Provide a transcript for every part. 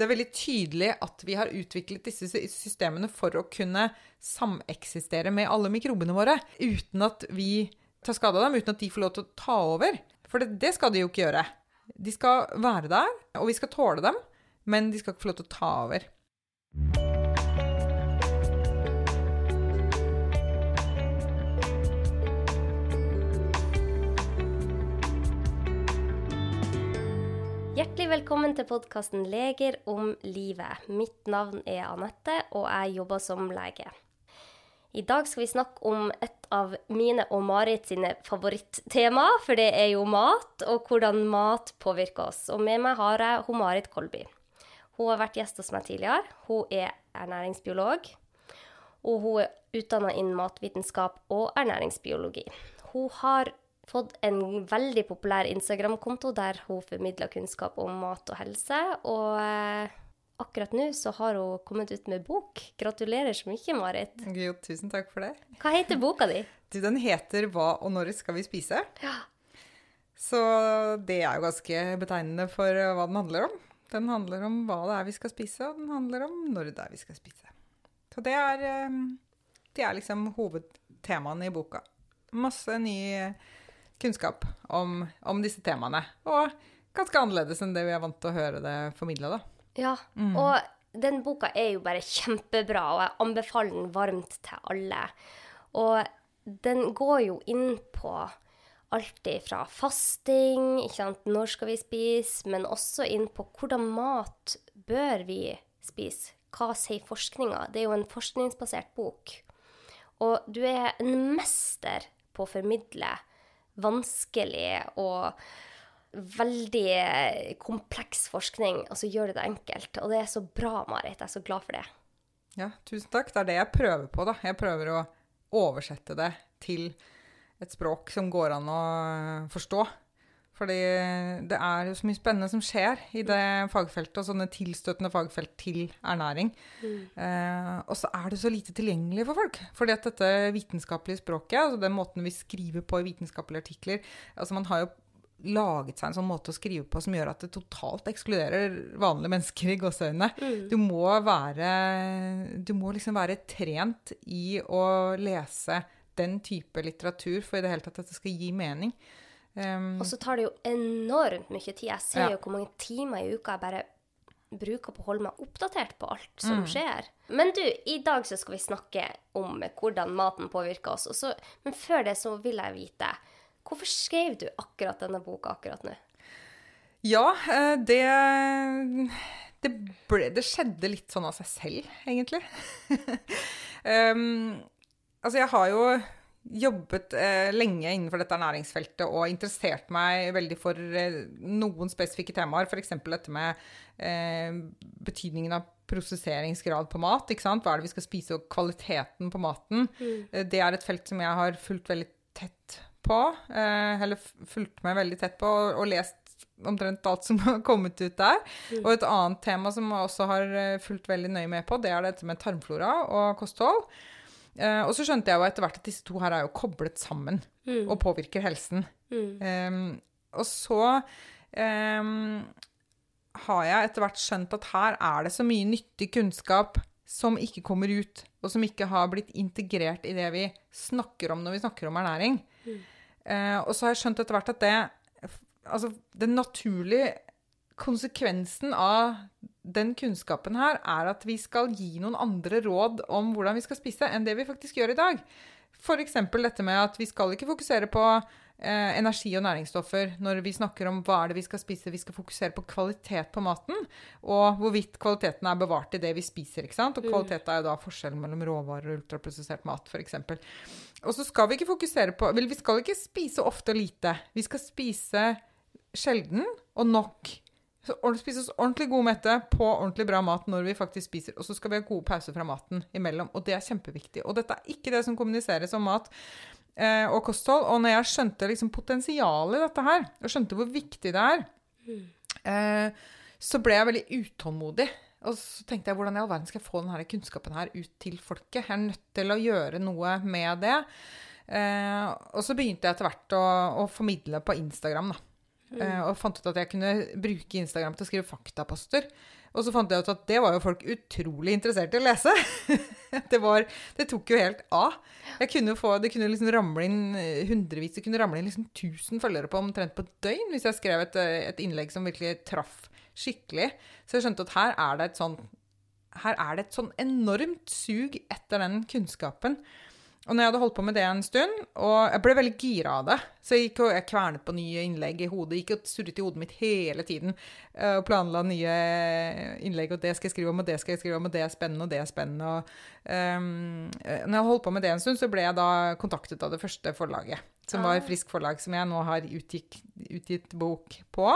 det er veldig tydelig at vi har utviklet disse systemene for å kunne sameksistere med alle mikrobene våre uten at vi tar skade av dem, uten at de får lov til å ta over. For det, det skal de jo ikke gjøre. De skal være der, og vi skal tåle dem, men de skal ikke få lov til å ta over. Velkommen til podkasten 'Leger om livet'. Mitt navn er Anette, og jeg jobber som lege. I dag skal vi snakke om et av mine og Marit sine favorittema, for det er jo mat, og hvordan mat påvirker oss. Og med meg har jeg hun Marit Kolby. Hun har vært gjest hos meg tidligere. Hun er ernæringsbiolog, og hun er utdanna innen matvitenskap og ernæringsbiologi. Hun har fått en veldig populær Instagram-konto der hun formidler kunnskap om mat og helse. Og eh, akkurat nå så har hun kommet ut med bok. Gratulerer så mye, Marit. Jo, tusen takk for det. Hva heter boka di? Du, den heter 'Hva og når skal vi spise'? Ja. Så det er jo ganske betegnende for eh, hva den handler om. Den handler om hva det er vi skal spise, og den handler om når det er vi skal spise. Så det er, eh, det er liksom hovedtemaene i boka. Masse ny kunnskap om, om, disse temaene. Og ganske annerledes enn det vi er vant til å høre det formidla, da. Ja, mm. og den boka er jo bare kjempebra, og jeg anbefaler den varmt til alle. Og den går jo inn på alt fra fasting, ikke sant, når skal vi spise, men også inn på hvordan mat bør vi spise. Hva sier forskninga? Det er jo en forskningsbasert bok. Og du er en mester på å formidle vanskelig og veldig kompleks forskning, og så gjør det det enkelt. Og det er så bra, Marit. Jeg er så glad for det. Ja, tusen takk. Det er det jeg prøver på, da. Jeg prøver å oversette det til et språk som går an å forstå. Fordi det er jo så mye spennende som skjer i det fagfeltet, og sånne tilstøtende fagfelt til ernæring. Mm. Eh, og så er det så lite tilgjengelig for folk. Fordi at dette vitenskapelige språket, altså den måten vi skriver på i vitenskapelige artikler altså Man har jo laget seg en sånn måte å skrive på som gjør at det totalt ekskluderer vanlige mennesker i gåseøynene. Mm. Du må være Du må liksom være trent i å lese den type litteratur for i det hele tatt at det skal gi mening. Um, og så tar det jo enormt mye tid. Jeg ser ja. jo hvor mange timer i uka jeg bare bruker på å holde meg oppdatert på alt som mm. skjer. Men du, i dag så skal vi snakke om hvordan maten påvirker oss. Så, men før det så vil jeg vite Hvorfor skrev du akkurat denne boka akkurat nå? Ja, eh, det det, ble, det skjedde litt sånn av seg selv, egentlig. um, altså, jeg har jo jobbet eh, lenge innenfor dette ernæringsfeltet og interessert meg veldig for eh, noen spesifikke temaer. F.eks. dette med eh, betydningen av prosesseringsgrad på mat. Hva er det vi skal spise, og kvaliteten på maten. Mm. Eh, det er et felt som jeg har fulgt veldig tett på. Eh, eller fulgt meg veldig tett på og, og lest omtrent alt som har kommet ut der. Mm. Og et annet tema som jeg også har eh, fulgt veldig nøye med på, det er dette med tarmflora og kosthold. Uh, og så skjønte jeg jo etter hvert at disse to her er jo koblet sammen mm. og påvirker helsen. Mm. Um, og så um, har jeg etter hvert skjønt at her er det så mye nyttig kunnskap som ikke kommer ut, og som ikke har blitt integrert i det vi snakker om når vi snakker om ernæring. Mm. Uh, og så har jeg skjønt etter hvert at det Altså, den naturlige konsekvensen av den kunnskapen her er at vi skal gi noen andre råd om hvordan vi skal spise, enn det vi faktisk gjør i dag. F.eks. dette med at vi skal ikke fokusere på eh, energi og næringsstoffer når vi snakker om hva er det vi skal spise. Vi skal fokusere på kvalitet på maten, og hvorvidt kvaliteten er bevart i det vi spiser. ikke sant? Og mm. kvalitet er jo da forskjellen mellom råvarer og ultraprosessert mat, f.eks. Og så skal vi ikke fokusere på Vel, vi skal ikke spise ofte og lite. Vi skal spise sjelden og nok. Så spise oss ordentlig god mette på ordentlig bra mat når vi faktisk spiser. Og så skal vi ha gode pauser fra maten imellom. Og det er kjempeviktig. Og dette er ikke det som kommuniseres om mat eh, og kosthold. Og når jeg skjønte liksom potensialet i dette her, og skjønte hvor viktig det er, eh, så ble jeg veldig utålmodig. Og så tenkte jeg hvordan i all verden skal jeg få denne kunnskapen her ut til folket? Jeg er nødt til å gjøre noe med det. Eh, og så begynte jeg etter hvert å, å formidle på Instagram, da. Eh, og fant ut at jeg kunne bruke Instagram til å skrive faktaposter. Og så fant jeg ut at det var jo folk utrolig interessert i å lese. det, var, det tok jo helt av. Kunne få, det kunne liksom ramle inn eh, hundrevis, det kunne ramle inn liksom 1000 følgere på omtrent på et døgn hvis jeg skrev et, eh, et innlegg som virkelig traff skikkelig. Så jeg skjønte at her er det et sånn her er det et sånn enormt sug etter den kunnskapen. Og når jeg hadde holdt på med det en stund, og jeg ble veldig gira av det Så jeg gikk og jeg kvernet på nye innlegg i hodet. Gikk og surret i hodet mitt hele tiden eh, og planla nye innlegg. Og det skal jeg skrive om, og det skal jeg skrive om, og det er spennende, og det er spennende. Og, um, når jeg holdt på med det en stund, så ble jeg da kontaktet av det første forlaget. Som var ah. Frisk Forlag, som jeg nå har utgitt, utgitt bok på.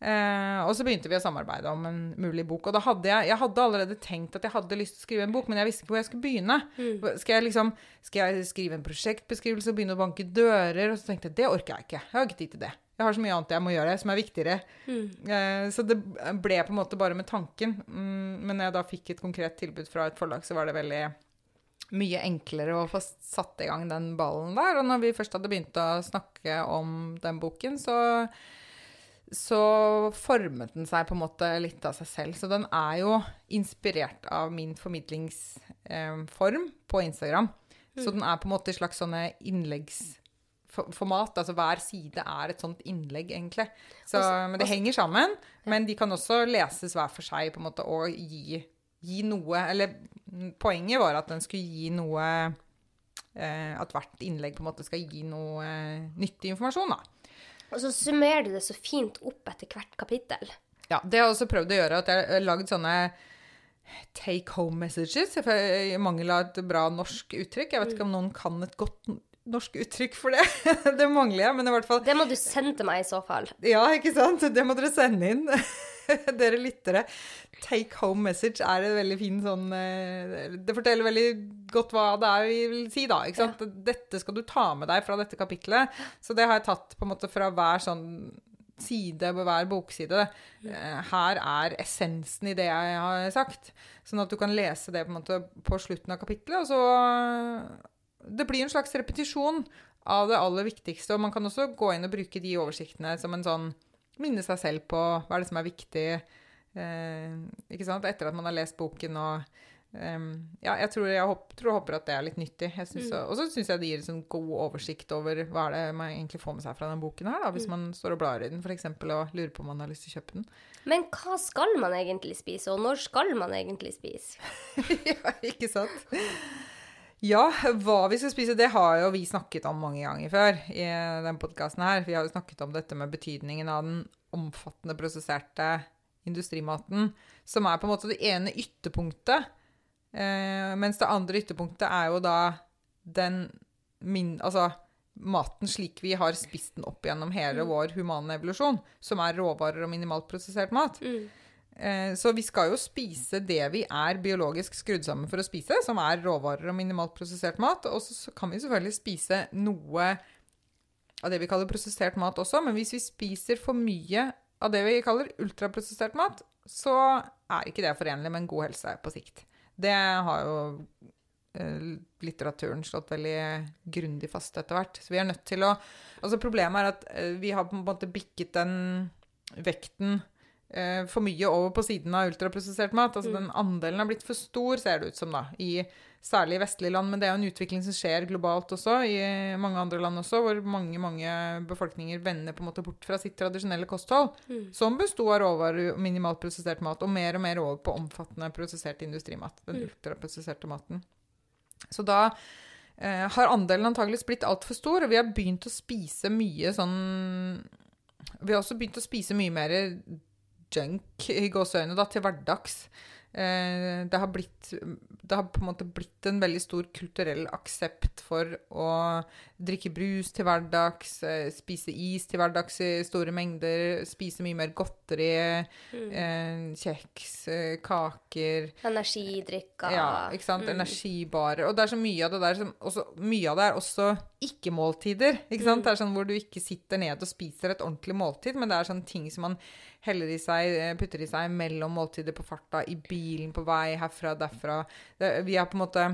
Eh, og så begynte vi å samarbeide om en mulig bok. Og da hadde jeg, jeg hadde allerede tenkt at jeg hadde lyst til å skrive en bok, men jeg visste ikke hvor jeg skulle begynne. Mm. Skal, jeg liksom, skal jeg skrive en prosjektbeskrivelse og begynne å banke dører? Og så tenkte jeg det orker jeg ikke. Jeg har ikke tid til det. Jeg har så mye annet jeg må gjøre som er viktigere. Mm. Eh, så det ble på en måte bare med tanken. Mm, men når jeg da fikk et konkret tilbud fra et forlag, så var det veldig mye enklere å få satt i gang den ballen der. Og når vi først hadde begynt å snakke om den boken, så så formet den seg på en måte litt av seg selv. Så den er jo inspirert av min formidlingsform eh, på Instagram. Mm. Så den er på en måte i slags sånne innleggsformat. Altså hver side er et sånt innlegg, egentlig. Så, men det henger sammen. Men de kan også leses hver for seg på en måte, og gi, gi noe Eller poenget var at den skulle gi noe eh, At hvert innlegg på en måte skal gi noe eh, nyttig informasjon, da. Og så summerer du det så fint opp etter hvert kapittel. Ja, det har jeg også prøvd å gjøre. At jeg har lagd sånne take home messages. I mangel av et bra norsk uttrykk. Jeg vet ikke om noen kan et godt norsk uttrykk for det. det mangler jeg, men i hvert fall Det må du sende til meg i så fall. Ja, ikke sant? Det må dere sende inn. dere lyttere. Take home message er en veldig fin sånn eh, Det forteller veldig godt hva det er vi vil si, da. ikke sant? Ja. Dette skal du ta med deg fra dette kapitlet. Så det har jeg tatt på en måte fra hver sånn side på hver bokside. Eh, her er essensen i det jeg har sagt. Sånn at du kan lese det på, måte på slutten av kapittelet. Og så Det blir en slags repetisjon av det aller viktigste. Og man kan også gå inn og bruke de oversiktene som en sånn minne seg selv på hva er det som er viktig eh, ikke sant? etter at man har lest boken. og um, ja, jeg tror jeg, håper, tror jeg håper at det er litt nyttig. Mm. Og så syns jeg det gir en sånn god oversikt over hva er det man egentlig får med seg fra den boken her, da, hvis mm. man står og blar i den f.eks. og lurer på om man har lyst til å kjøpe den. Men hva skal man egentlig spise, og når skal man egentlig spise? ja, ikke sant? Ja, hva vi skal spise, det har jo vi snakket om mange ganger før i den podkasten her. Vi har jo snakket om dette med betydningen av den omfattende prosesserte industrimaten, som er på en måte det ene ytterpunktet. Eh, mens det andre ytterpunktet er jo da den min... Altså maten slik vi har spist den opp gjennom hele mm. vår humane evolusjon, som er råvarer og minimalt prosessert mat. Mm. Eh, så vi skal jo spise det vi er biologisk skrudd sammen for å spise, som er råvarer og minimalt prosessert mat. Og så kan vi selvfølgelig spise noe av det vi kaller prosessert mat også, men hvis vi spiser for mye av det vi kaller ultraprosessert mat, så er ikke det forenlig med en god helse på sikt. Det har jo eh, litteraturen slått veldig grundig fast etter hvert. Så vi er nødt til å Altså problemet er at eh, vi har på en måte bikket den vekten eh, for mye over på siden av ultraprosessert mat. Altså mm. Den andelen har blitt for stor, ser det ut som, da, i særlig i vestlige land. Men det er jo en utvikling som skjer globalt også, i mange andre land også, hvor mange mange befolkninger vender på en måte bort fra sitt tradisjonelle kosthold, mm. som besto av råvarer og minimalt prosessert mat, og mer og mer over på omfattende prosessert industrimat. Den mm. ultraprosesserte maten. Så da eh, har andelen antakeligvis blitt altfor stor, og vi har begynt å spise mye sånn Vi har også begynt å spise mye mer junk i gåseøyne da, til hverdags. Eh, det, har blitt, det har på en måte blitt en veldig stor kulturell aksept for å drikke brus til hverdags, eh, spise is til hverdags i store mengder, spise mye mer godteri, mm. Eh, kjeks, kaker Energidrikker. Ja, ikke sant. Mm. Energibarer. Og det er så mye av det der som også, Mye av det er også ikke-måltider. ikke sant? Mm. Det er sånn hvor du ikke sitter ned og spiser et ordentlig måltid, men det er sånne ting som man heller i seg, eh, putter i seg mellom måltider på farta, i bilen på vei herfra derfra. Det, vi har på en måte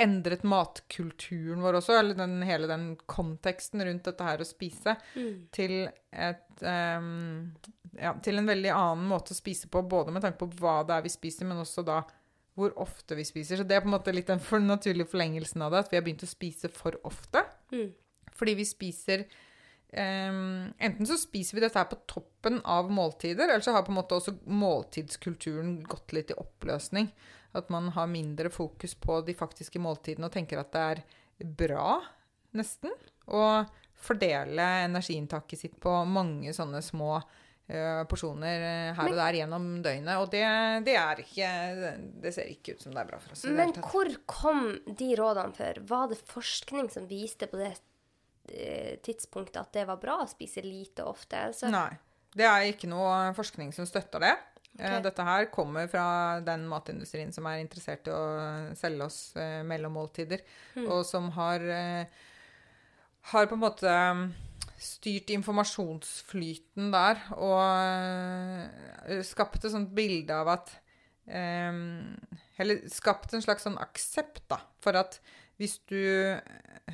endret matkulturen vår også, eller den, hele den konteksten rundt dette her å spise, Mm. til, et, um, ja, til en veldig annen måte å spise på, både med tanke på hva det er vi spiser, men også da hvor ofte vi spiser. Så det er på en måte litt den for naturlige forlengelsen av det, at vi har begynt å spise for ofte. Mm. Fordi vi spiser ehm, Enten så spiser vi dette her på toppen av måltider, eller så har på en måte også måltidskulturen gått litt i oppløsning. At man har mindre fokus på de faktiske måltidene og tenker at det er bra, nesten, å fordele energiinntaket sitt på mange sånne små uh, porsjoner her og der gjennom døgnet. Og det, det er ikke Det ser ikke ut som det er bra for oss. Men hvor kom de rådene for? Var det forskning som viste på det eh, tidspunktet at det var bra å spise lite og ofte? Så. Nei. Det er ikke noe forskning som støtter det. Okay. Dette her kommer fra den matindustrien som er interessert i å selge oss eh, mellommåltider, Hmm. og som har, eh, har på en måte eh, styrt informasjonsflyten der, og eh, skapt et sånt bilde av at eh, Eller skapt en slags sånn aksept, da, for at hvis du,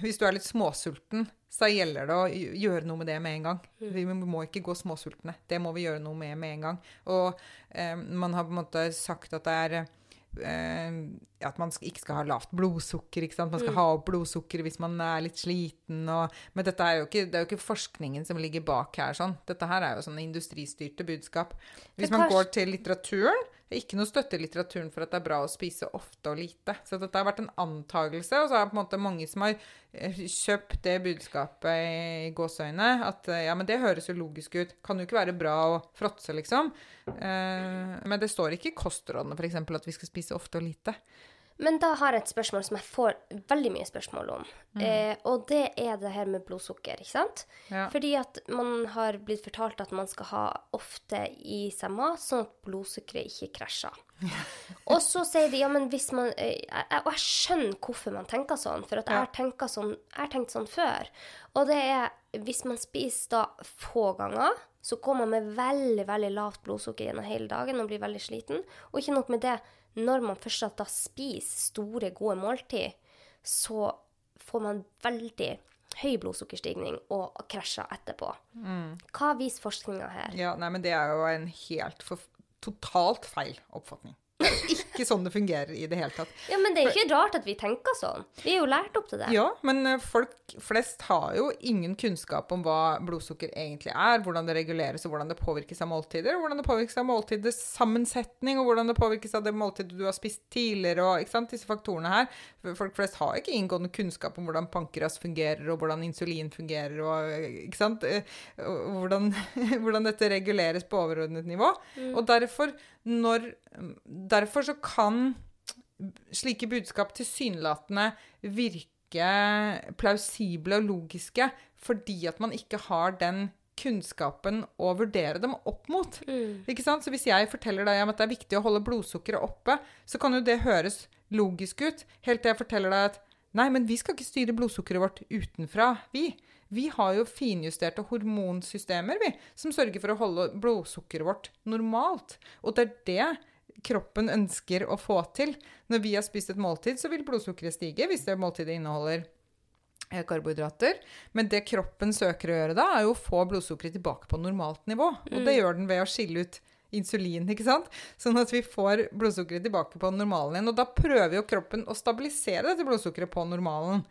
hvis du er litt småsulten, så gjelder det å gjøre noe med det med en gang. Vi må ikke gå småsultne. Det må vi gjøre noe med med en gang. Og eh, man har på en måte sagt at det er eh, at man ikke skal ha lavt blodsukker. Man skal ha opp blodsukkeret hvis man er litt sliten. Og, men dette er jo ikke, det er jo ikke forskningen som ligger bak her. sånn. Dette her er jo sånne industristyrte budskap. Hvis man går til litteraturen ikke noe støtte i litteraturen for at det er bra å spise ofte og lite. Så dette har vært en antagelse, og så er det på en måte mange som har eh, kjøpt det budskapet i gåseøyne. At eh, ja, men det høres jo logisk ut. Kan jo ikke være bra å fråtse, liksom. Eh, men det står ikke i kostrådene f.eks. at vi skal spise ofte og lite. Men da har jeg et spørsmål som jeg får veldig mye spørsmål om. Eh, og det er det her med blodsukker, ikke sant? Ja. Fordi at man har blitt fortalt at man skal ha ofte i seg mat, sånn at blodsukkeret ikke krasjer. og så sier de ja, men hvis man eh, jeg, Og jeg skjønner hvorfor man tenker sånn, for at jeg har tenkt sånn, sånn før. Og det er hvis man spiser da få ganger, så går man med veldig veldig lavt blodsukker gjennom hele dagen og blir veldig sliten. Og ikke nok med det, når man først da spiser store, gode måltid, så får man veldig høy blodsukkerstigning og krasjer etterpå. Hva viser forskninga her? Ja, nei, men det er jo en helt for, totalt feil oppfatning. Er ikke sånn det fungerer i det hele tatt. Ja, Men det er ikke rart at vi tenker sånn. Vi er jo lært opp til det. Ja, men eh, folk flest har jo ingen kunnskap om hva blodsukker egentlig er, hvordan det reguleres, og hvordan det påvirkes av måltider, og hvordan det påvirkes av måltidets sammensetning, og hvordan det påvirkes av det måltidet du har spist tidligere, og ikke sant, disse faktorene her. Folk flest har ikke inngående kunnskap om hvordan pankeras fungerer, og hvordan insulin fungerer, og eh, ikke sant, eh, hvordan, hvordan dette reguleres på overordnet nivå. Og derfor, når, derfor så kan slike budskap tilsynelatende virke plausible og logiske fordi at man ikke har den kunnskapen å vurdere dem opp mot. Ikke sant? Så hvis jeg forteller deg om at det er viktig å holde blodsukkeret oppe, så kan jo det høres logisk ut, helt til jeg forteller deg at nei, men vi skal ikke styre blodsukkeret vårt utenfra, vi. Vi har jo finjusterte hormonsystemer, vi, som sørger for å holde blodsukkeret vårt normalt. Og det er det kroppen ønsker å få til. Når vi har spist et måltid, så vil blodsukkeret stige hvis det måltidet inneholder eh, karbohydrater. Men det kroppen søker å gjøre da, er jo å få blodsukkeret tilbake på normalt nivå. Og det gjør den ved å skille ut insulin, ikke sant? Sånn at vi får blodsukkeret tilbake på normalen igjen. Og da prøver jo kroppen å stabilisere dette blodsukkeret på normalen.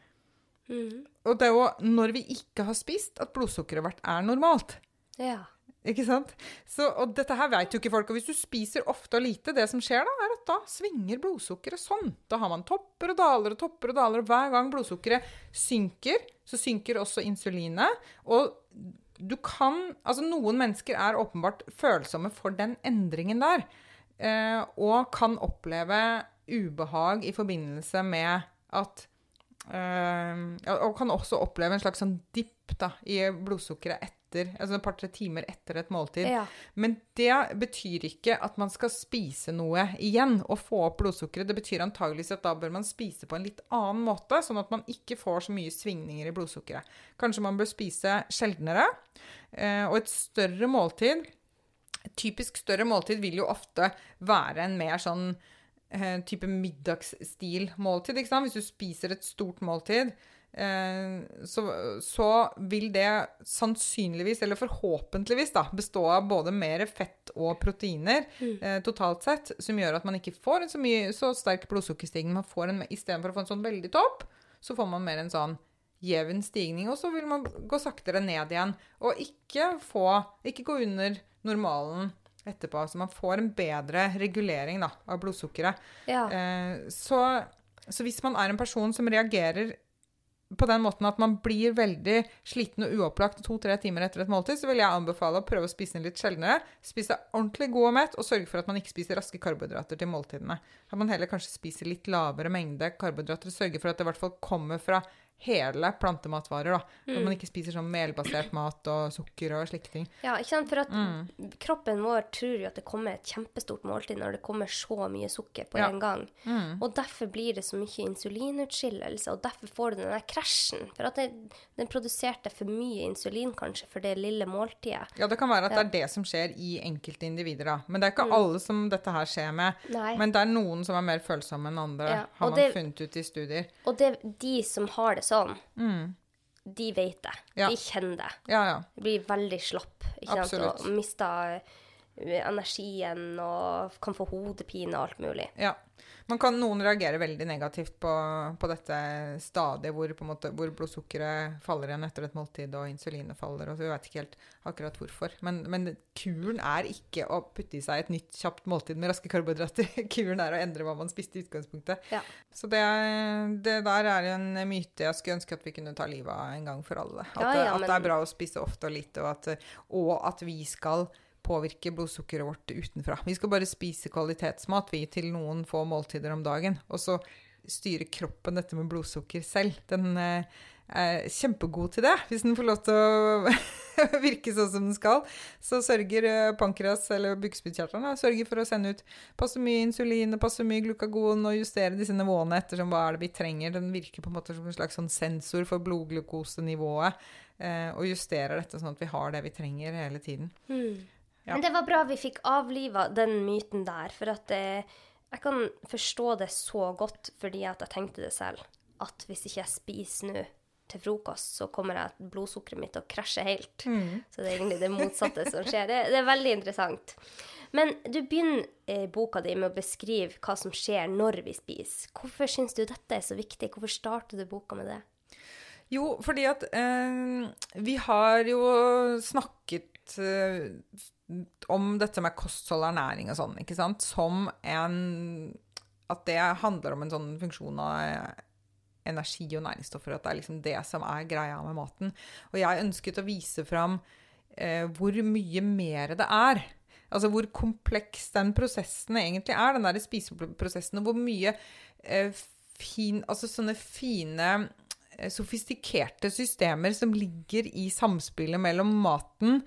Og det er jo når vi ikke har spist, at blodsukkeret vårt er normalt. Ja. Ikke sant? Så, og dette her vet jo ikke folk. Og hvis du spiser ofte og lite, det som skjer da, er at da svinger blodsukkeret sånn. Da har man topper og daler og topper og daler, og hver gang blodsukkeret synker, så synker også insulinet. Og du kan Altså, noen mennesker er åpenbart følsomme for den endringen der. Eh, og kan oppleve ubehag i forbindelse med at eh, Og kan også oppleve en slags sånn dipp da, i blodsukkeret etter, altså et par-tre timer etter et måltid. Ja. Men det betyr ikke at man skal spise noe igjen og få opp blodsukkeret. Det betyr antageligvis at da bør man spise på en litt annen måte, sånn at man ikke får så mye svingninger i blodsukkeret. Kanskje man bør spise sjeldnere. Uh, Og et større måltid typisk større måltid vil jo ofte være en mer sånn eh, type middagsstil måltid. Hvis du spiser et stort måltid, eh, så, så vil det sannsynligvis, eller forhåpentligvis, da, bestå av både mer fett og proteiner eh, totalt sett, som gjør at man ikke får en så, mye, så sterk blodsukkerstigning. Man får en, Istedenfor å få en sånn veldig topp, så får man mer en sånn jevn stigning, og så vil man gå saktere ned igjen. Og ikke få Ikke gå under normalen etterpå. Så man får en bedre regulering da, av blodsukkeret. Ja. Eh, så, så hvis man er en person som reagerer på den måten at man blir veldig sliten og uopplagt to-tre timer etter et måltid, så vil jeg anbefale å prøve å spise den litt sjeldnere. Spise ordentlig god og mett, og sørge for at man ikke spiser raske karbohydrater til måltidene. At man heller kanskje spiser litt lavere mengde karbohydrater, og sørge for at det i hvert fall kommer fra hele plantematvarer. da. At man ikke spiser sånn melbasert mat og sukker og slike ting. Ja, ikke sant? For at Mm. kroppen vår tror jo at det kommer et kjempestort måltid når det kommer så mye sukker på Ja. en gang. Mm. Og derfor blir det så mye insulinutskillelse, og derfor får du den der krasjen. For at det, den produserte for mye insulin kanskje for det lille måltidet. Ja, det kan være at det er det som skjer i enkelte individer, da. Men det er ikke alle som dette her skjer med. Mm. Nei. Men det er noen som er mer følsomme enn andre, Ja, har man det- funnet ut i studier. Og det, de som har det sånn, de vet det. Mm. Ja. De kjenner det. Ja, ja. De blir veldig slapp ikke sant? Og mister eh, energien og kan få hodepine og alt mulig. ja. Man kan, noen reagerer veldig negativt på, på dette stadiet hvor, måte, hvor blodsukkeret faller igjen etter et måltid og insulinet faller. og så Vi vet ikke helt akkurat hvorfor. Men, men kuren er ikke å putte i seg et nytt kjapt måltid med raske karbohydrater. Kuren er å endre hva man spiste i utgangspunktet. Ja. Så det, det der er en myte jeg skulle ønske at vi kunne ta livet av en gang for alle. At, Ja, det- ja, at det er bra å spise ofte og lite, og at, og at vi skal påvirke blodsukkeret vårt utenfra. Vi skal bare spise kvalitetsmat vi til noen få måltider om dagen. Og så styrer kroppen dette med blodsukker selv. Den eh, er kjempegod til det, hvis den får lov til å virke sånn som den skal. Så sørger eh, pankreas eller bukspyttkjertlene sørger for å sende ut passe mye insulin og passe mye glukagon og justere disse nivåene ettersom hva er det vi trenger. Den virker på en måte som en slags sånn sensor for blodglukosenivået. Eh, og justerer dette sånn at vi har det vi trenger hele tiden. Ja. Men det var bra vi fikk avliva den myten der, for at det, jeg kan forstå det så godt fordi at jeg tenkte det selv. At hvis ikke jeg spiser nå til frokost, så kommer jeg blodsukkeret mitt til å krasje helt. Så det er egentlig det motsatte som skjer. Det, det er veldig interessant. Men du begynner eh, boka di med å beskrive hva som skjer når vi spiser. Hvorfor syns du dette er så viktig? Hvorfor starter du boka med det? Jo, fordi at eh, vi har jo snakket eh, om dette med kosthold og ernæring og sånn, ikke sant? Som en At det handler om en sånn funksjon av energi og næringsstoffer. At det er liksom det som er greia med maten. Og jeg ønsket å vise fram eh, hvor mye mer det er. Altså hvor kompleks den prosessen egentlig er, den der spiseprosessen. Og hvor mye eh, fin, altså sånne fine eh, sofistikerte systemer som ligger i samspillet mellom maten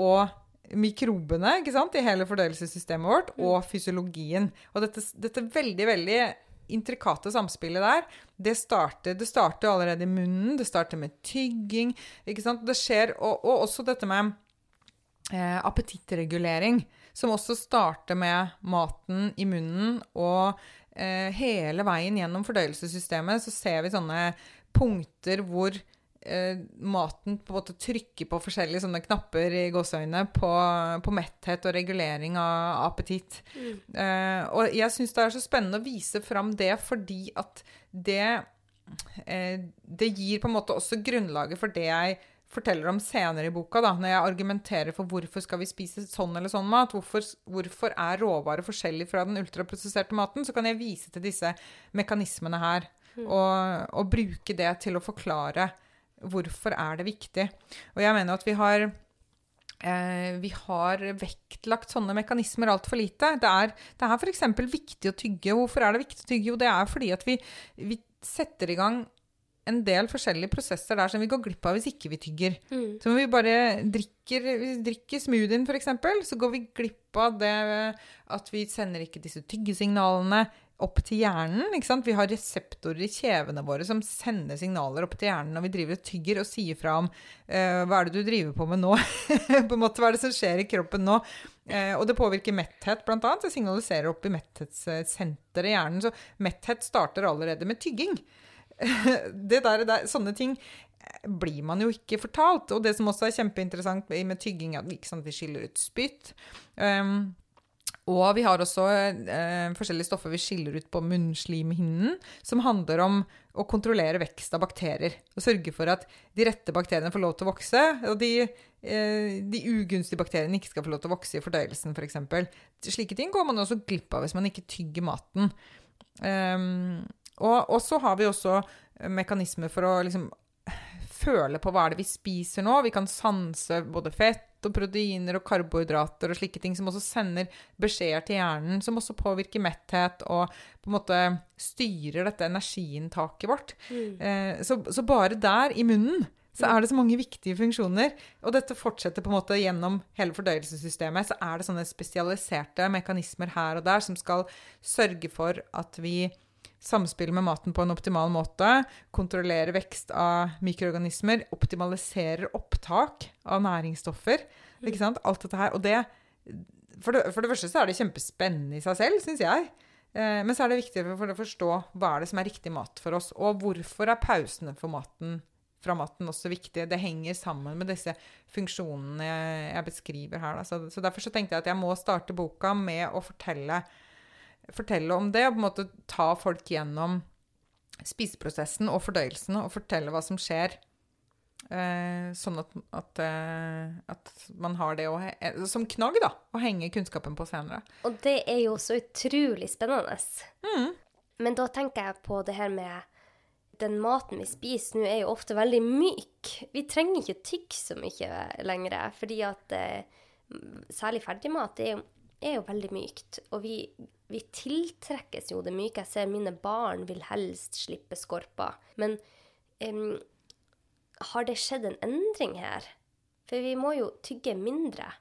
og mikrobene ikke sant, i hele fordøyelsessystemet vårt, og fysiologien. Og dette, dette veldig, veldig intrikate samspillet der, det starter, det starter allerede i munnen, det starter med tygging, ikke sant. Det skjer, og, og også dette med eh, appetittregulering, som også starter med maten i munnen, og eh, hele veien gjennom fordøyelsessystemet så ser vi sånne punkter hvor eh, maten på en måte trykker på forskjellige sånne knapper i gåseøynene på, på metthet og regulering av appetitt. Eh, og jeg syns det er så spennende å vise fram det fordi at det eh, Det gir på en måte også grunnlaget for det jeg forteller om senere i boka, da, når jeg argumenterer for hvorfor skal vi spise sånn eller sånn mat, hvorfor, hvorfor er råvarer forskjellig fra den ultraprosesserte maten, så kan jeg vise til disse mekanismene her, og, og bruke det til å forklare hvorfor er det viktig. Og jeg mener at vi har eh, vi har vektlagt sånne mekanismer altfor lite. Det er, det er f.eks. viktig å tygge. Hvorfor er det viktig å tygge? Jo, det er fordi at vi, vi setter i gang en del forskjellige prosesser der som vi går glipp av hvis ikke vi tygger. Mm. Så når vi bare drikker, vi drikker smoothien, f.eks., så går vi glipp av det at vi sender ikke disse tyggesignalene opp til hjernen. ikke sant? Vi har reseptorer i kjevene våre som sender signaler opp til hjernen når vi driver og tygger og sier fra om eh, hva er det du driver på med nå? på en måte, Hva er det som skjer i kroppen nå? Eh, og det påvirker metthet, blant annet. Det signaliserer opp i metthetssenteret i hjernen. Så metthet starter allerede med tygging. det der, der, sånne ting blir man jo ikke fortalt. Og det som også er kjempeinteressant med tygging, er at vi skiller ut spytt. Um, og vi har også eh, forskjellige stoffer vi skiller ut på munnslimhinnen, som handler om å kontrollere vekst av bakterier. Og sørge for at de rette bakteriene får lov til å vokse, og de, eh, de ugunstige bakteriene ikke skal få lov til å vokse i fordøyelsen, f.eks. For Slike ting går man også glipp av hvis man ikke tygger maten. Um, og, og, så har vi også mekanismer for å liksom føle på hva er det vi spiser nå. Vi kan sanse både fett og proteiner og karbohydrater og slike ting som også sender beskjeder til hjernen, som også påvirker metthet og på en måte styrer dette energiinntaket vårt. Mm. Eh, så, så, bare der, i munnen, så er det så mange viktige funksjoner. Og dette fortsetter på en måte gjennom hele fordøyelsessystemet. Så er det sånne spesialiserte mekanismer her og der som skal sørge for at vi samspille med maten på en optimal måte, kontrollere vekst av mikroorganismer, optimaliserer opptak av næringsstoffer. Ikke sant? Alt dette her. Og det for, det for det, første så er det kjempespennende i seg selv, syns jeg. Eh, men så er det viktig for å forstå hva er det som er riktig mat for oss. Og hvorfor er pausene for maten, fra maten også viktige. Det henger sammen med disse funksjonene jeg, jeg beskriver her. Så, så, derfor så tenkte jeg at jeg må starte boka med å fortelle fortelle om det og på en måte ta folk gjennom spiseprosessen og fordøyelsen og fortelle hva som skjer. Eh, sånn at, at, eh, at, man har det å, eh, som knagg, da, å henge kunnskapen på senere. Og det er jo så utrolig spennende. Mm. Men da tenker jeg på det her med den maten vi spiser nå, er jo ofte veldig myk. Vi trenger ikke tygge så mye lenger, fordi at eh, særlig ferdigmat er jo, er jo veldig mykt. Og vi vi tiltrekkes jo det myke. Jeg ser mine barn vil helst slippe skorper. Men um, har det skjedd en endring her? For vi må jo tygge mindre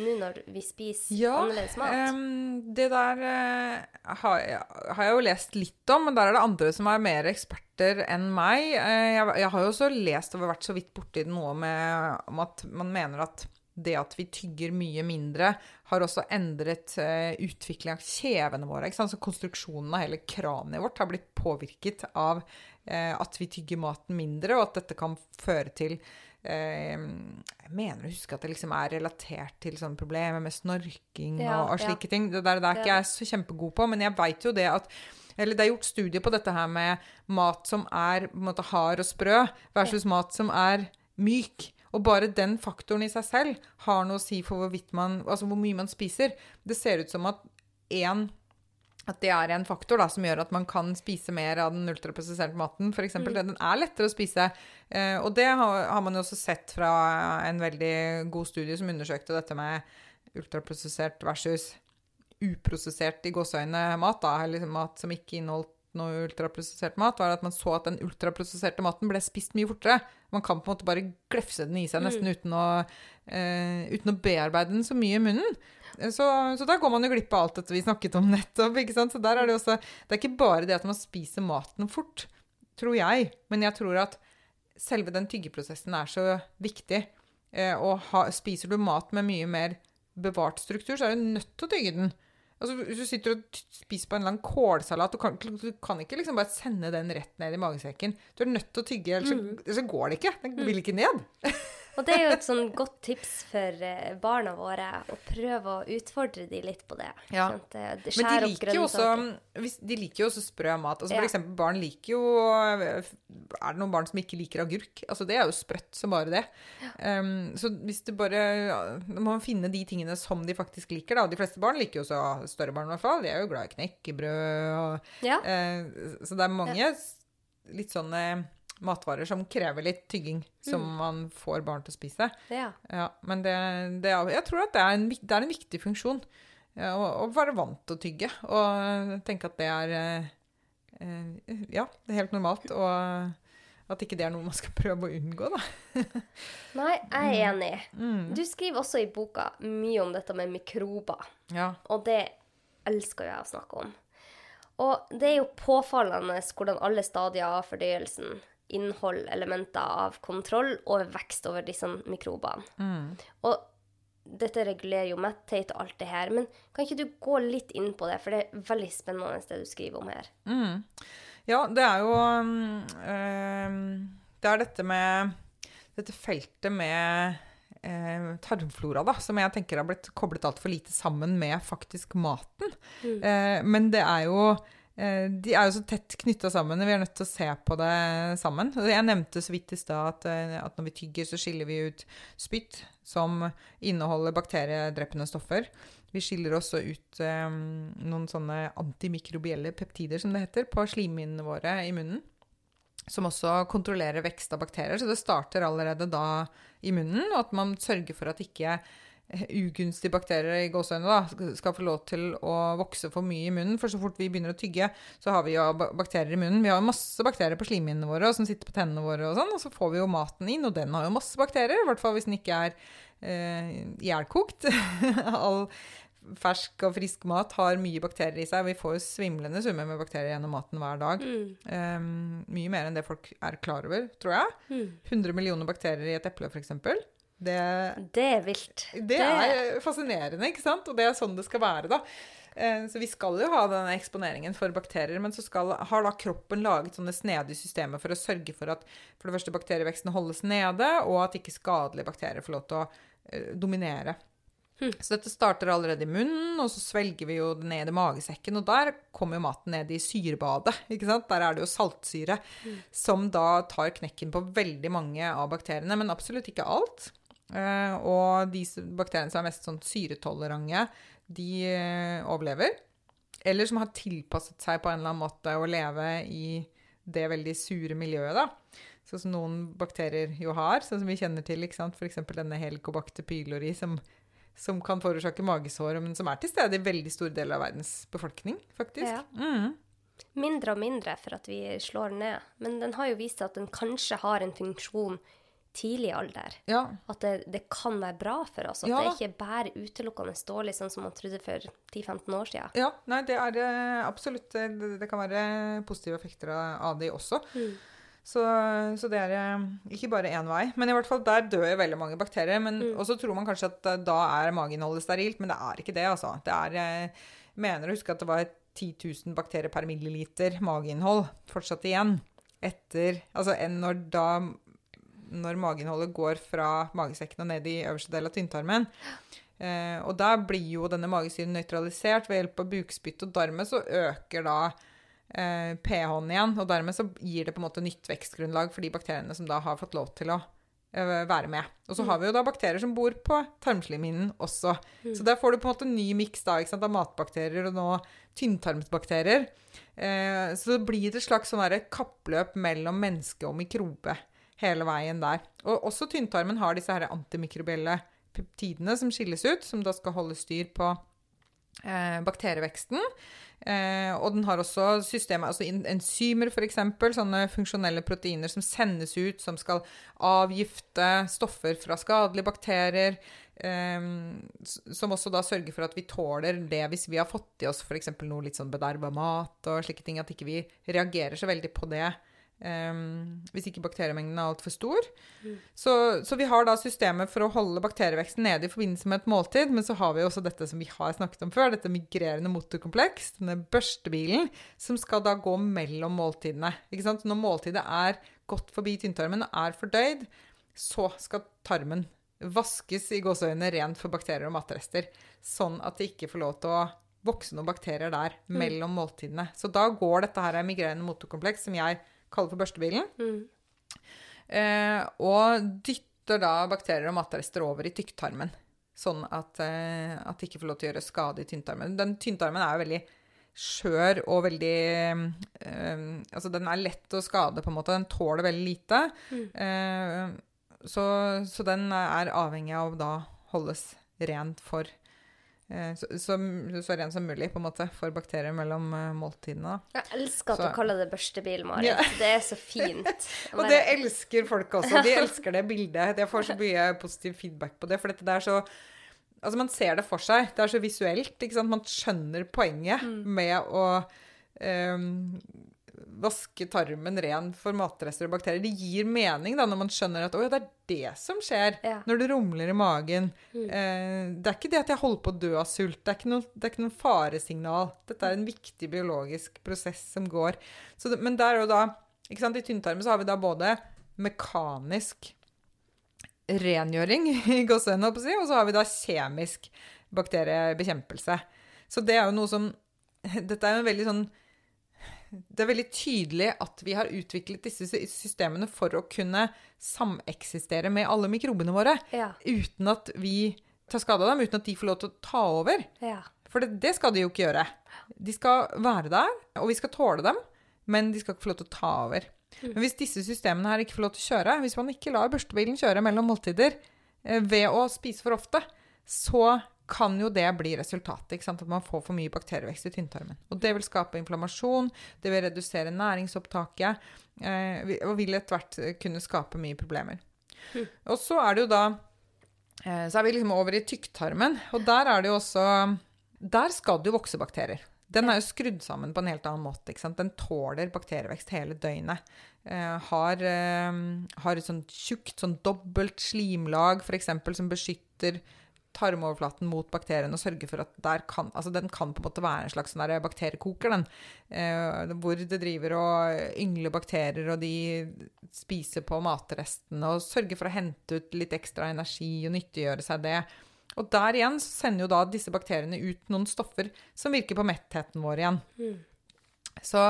nå når vi spiser ja, annerledes mat. Um, det der uh, har, jeg, har, jeg jo lest litt om, men der er det andre som er mer eksperter enn meg. Uh, jeg, jeg, har jo også lest og vært så vidt borti noe med, om at man mener at det at vi tygger mye mindre, har også endret uh, utvikling av kjevene våre. Så konstruksjonen av hele kraniet vårt har blitt påvirket av uh, at vi tygger maten mindre, og at dette kan føre til uh, Jeg mener å huske at det liksom er relatert til sånne problemer med snorking ja, og, og, slike ja. ting. Det der, det er ikke jeg så kjempegod på, men jeg veit jo det at eller det er gjort studier på dette her med mat som er på en måte hard og sprø, versus ja. mat som er myk. Og bare den faktoren i seg selv har noe å si for man, altså hvor mye man spiser. Det ser ut som at én at det er en faktor da, som gjør at man kan spise mer av den ultraprosesserte maten. For eksempel, mm. Den er lettere å spise. Eh, og det har, har, man jo også sett fra en veldig god studie som undersøkte dette med ultraprosessert versus uprosessert i gåseøyne mat. da, eller liksom mat som ikke inneholdt noe ultraprosessert mat, var at man så at den ultraprosesserte maten ble spist mye fortere. Man kan på en måte bare glefse den i seg nesten mm. uten, å, uh, uten, å, bearbeide den så mye i munnen. Så, så da går man jo glipp av alt dette vi snakket om nettopp. ikke sant? Så der er det også Det er ikke bare det at man spiser maten fort, tror jeg, men jeg tror at selve den tyggeprosessen er så viktig. Uh, og ha, spiser du mat med mye mer bevart struktur, så er du nødt til å tygge den. Altså, hvis du sitter og spiser på en eller annen kålsalat, du kan, du kan ikke liksom bare sende den rett ned i magesekken. Du er nødt til å tygge, ellers, mm. så, så går det ikke. Den mm. vil ikke ned. Og det er jo et sånn godt tips for eh, barna våre å prøve å utfordre de litt på det. Ja. Men de liker, jo også, de liker jo også sprø mat. Altså, for ja. eksempel barn liker jo Er det noen barn som ikke liker agurk? Altså, det er jo sprøtt som bare det. Ja. Um, så hvis du bare må finne de tingene som de faktisk liker, da. De fleste barn liker jo også større barn, i hvert fall. De er jo glad i knekkebrød og ja. uh, Så det er mange litt sånne matvarer som krever litt tygging, som mm. man får barn til å spise. Ja. ja men det, det, jeg tror at det er en, det er en viktig funksjon ja, å, å, være vant til å tygge. Og tenke at det er eh, Ja, det er helt normalt. Og at ikke det er noe man skal prøve å unngå, da. Nei, jeg er enig. Mm. Du skriver også i boka mye om dette med mikrober, Ja. og det elsker jeg å snakke om. Og det er jo påfallende hvordan alle stadier av fordøyelsen inneholder elementer av kontroll og vekst over disse mikrobene. Mm. Og dette regulerer jo metthet og alt det her, men kan ikke du gå litt inn på det, for det er veldig spennende det du skriver om her. Mm. Ja, det er jo um, Det er dette med Dette feltet med eh, tarmflora, da, som jeg tenker har blitt koblet altfor lite sammen med faktisk maten. Eh, men det er jo de er jo så tett knytta sammen. Vi er nødt til å se på det sammen. Jeg nevnte så vidt i stad at, eh, at når vi tygger, så skiller vi ut spytt som inneholder bakteriedrepende stoffer. Vi skiller også ut um, noen sånne antimikrobielle peptider, som det heter, på slimhinnene våre i munnen. Som også kontrollerer vekst av bakterier. Så det starter allerede da i munnen, og at man sørger for at ikke eh, ugunstige bakterier i gåseøynene da, skal få lov til å vokse for mye i munnen. For så fort vi begynner å tygge, så har vi jo bakterier i munnen. Vi har jo masse bakterier på slimhinnene våre som sitter på tennene våre, og sånn, og så får vi jo maten inn, og den har jo masse bakterier. I hvert fall hvis den ikke er eh, ihjelkokt. All fersk og frisk mat har mye bakterier i seg. Vi får jo svimlende summer med bakterier gjennom maten hver dag. Um, mye mer enn det folk er klar over, tror jeg. 100 millioner bakterier i et eple, f.eks. Det, Det er vilt. det er fascinerende, ikke sant? Og det er sånn det skal være, da. Eh, Så vi skal jo ha denne eksponeringen for bakterier, men så skal, har da kroppen laget sånne snedige systemer for å sørge for at for det første bakterieveksten holdes nede, og at ikke skadelige bakterier får lov til å dominere. dominere. Så dette starter allerede i munnen, og så svelger vi jo det ned i magesekken, og der kommer jo maten ned i syrebadet, ikke sant? Der er det jo saltsyre, som da tar knekken på veldig mange av bakteriene, men absolutt ikke alt. Eh, og de bakteriene som er mest sånn syretolerante, de eh, overlever. Eller som har tilpasset seg på en eller annen måte å leve i det veldig sure miljøet, da. Sånn som noen bakterier jo har, sånn som vi kjenner til, ikke sant. F.eks. denne Helicobacter pylori, som, som kan forårsake magesår, men som er til stede i veldig store deler av verdens befolkning, faktisk. Ja. Mm. Mindre og mindre for at vi slår ned. Men den har jo vist at den kanskje har en funksjon tidlig alder. Ja. At det, det kan være bra for oss. At Ja. det ikke bare utelukkende dårlig, sånn som man trodde for 10-15 år siden. Ja, nei, det er eh, absolutt Det, det kan være positive effekter av, de også. Så, så det er eh, ikke bare én vei. Men i hvert fall der dør veldig mange bakterier. Men, Og så tror man kanskje at eh, da er mageinnholdet sterilt, men det er ikke det, altså. Det er Jeg mener å huske at det var 10 000 bakterier per milliliter mageinnhold fortsatt igjen. Etter Altså når da Når mageinnholdet går fra magesekken og ned i øverste del av tynntarmen. Eh, og da blir jo denne magesyren nøytralisert ved hjelp av bukspytt, og dermed så øker da eh, pH-en igjen. Og dermed så gir det på en måte nytt vekstgrunnlag for de bakteriene som da har fått lov til å eh, være med. Og så har vi jo da bakterier som bor på tarmslimhinnen også. Så der får du på en måte en ny miks av matbakterier og nå tynntarmsbakterier. Eh, så det blir et slags sånn kappløp mellom menneske og mikrobe hele veien der. Og også tynntarmen har disse her antimikrobielle peptidene som skilles ut, som da skal holde styr på eh, bakterieveksten. Eh, og den har også systemet, altså en- enzymer f.eks., sånne funksjonelle proteiner som sendes ut, som skal avgifte stoffer fra skadelige bakterier. eh, som også da sørger for at vi tåler det hvis vi har fått i oss f.eks. noe litt sånn bederva mat og slike ting. At ikke vi reagerer så veldig på det eh, hvis ikke bakteriemengden er altfor stor. Så, så vi har da systemet for å holde bakterieveksten nede i forbindelse med et måltid, men så har vi også dette som vi har snakket om før, dette migrerende motorkompleks, denne børstebilen, som skal da gå mellom måltidene. Når måltidet er gått forbi tynntarmen og er fordøyd, så skal tarmen vaskes i gåseøynene rent for bakterier og matrester, sånn at det ikke får lov til å vokse noen bakterier der mellom måltidene. Så da går dette her migrerende motorkompleks, som jeg kaller for børstebilen, eh, og dytter da bakterier og matrester over i tykktarmen. Sånn at, eh, at det ikke får lov til å gjøre skade i tynntarmen. Den tynntarmen er jo veldig skjør og veldig eh, Altså, den er lett å skade, på en måte. Den tåler veldig lite. Eh, så, så den er avhengig av å da holdes rent for så, så, så ren som mulig, på en måte, for bakterier mellom eh, måltidene. da. Jeg elsker at Så- du kaller det børstebil, Marit. Ja. Det er så fint. Og det elsker folk også. De elsker det bildet. Jeg får så mye positiv feedback på det. For dette det er så Altså, man ser det for seg. Det er så visuelt. Man skjønner poenget med å ehm, vaske tarmen ren for matrester og bakterier. Det gir mening da, når man skjønner at ja, det er det som skjer Ja. når det rumler i magen. Eh, det er ikke det at jeg holder på å dø av sult. Det er ikke noe, noe faresignal. Dette er en viktig biologisk prosess som går. Så det, men der og da ikke sant, I tynntarmen så har vi da både mekanisk rengjøring, og så har vi da kjemisk bakteriebekjempelse. Så det er jo noe som Dette er jo en veldig sånn Det er veldig tydelig at vi har utviklet disse systemene for å kunne sameksistere med alle mikrobene våre, Ja. uten at vi tar skade av dem, uten at de får lov til å ta over. ja. For det, det skal de jo ikke gjøre. De skal være der, og vi skal tåle dem, men de skal ikke få lov til å ta over. Men hvis disse systemene her ikke får lov til å kjøre, hvis man ikke lar børstebilen kjøre mellom måltider eh, ved å spise for ofte, så kan jo det bli resultatet. At man får for mye bakterievekst i tynntarmen. Og det vil skape inflammasjon, det vil redusere næringsopptaket, eh, og vil etter hvert eh, kunne skape mye problemer. Og så er det jo da eh, Så er vi liksom over i tykktarmen, og der er det jo også Der skal det jo vokse bakterier. Den er jo skrudd sammen på en helt annen måte. Den tåler bakterievekst hele døgnet. Eh, har, eh, har et sånt tjukt, sånn dobbelt slimlag f.eks. som beskytter tarmoverflaten mot bakteriene og sørger for at der kan, altså den kan på en måte være en slags sånn bakteriekoker, den. Eh, hvor det driver og yngler bakterier, og de spiser på matrestene og sørger for å hente ut litt ekstra energi og nyttiggjøre seg det. Og der igjen så sender jo da disse bakteriene ut noen stoffer som virker på mettheten vår igjen. Så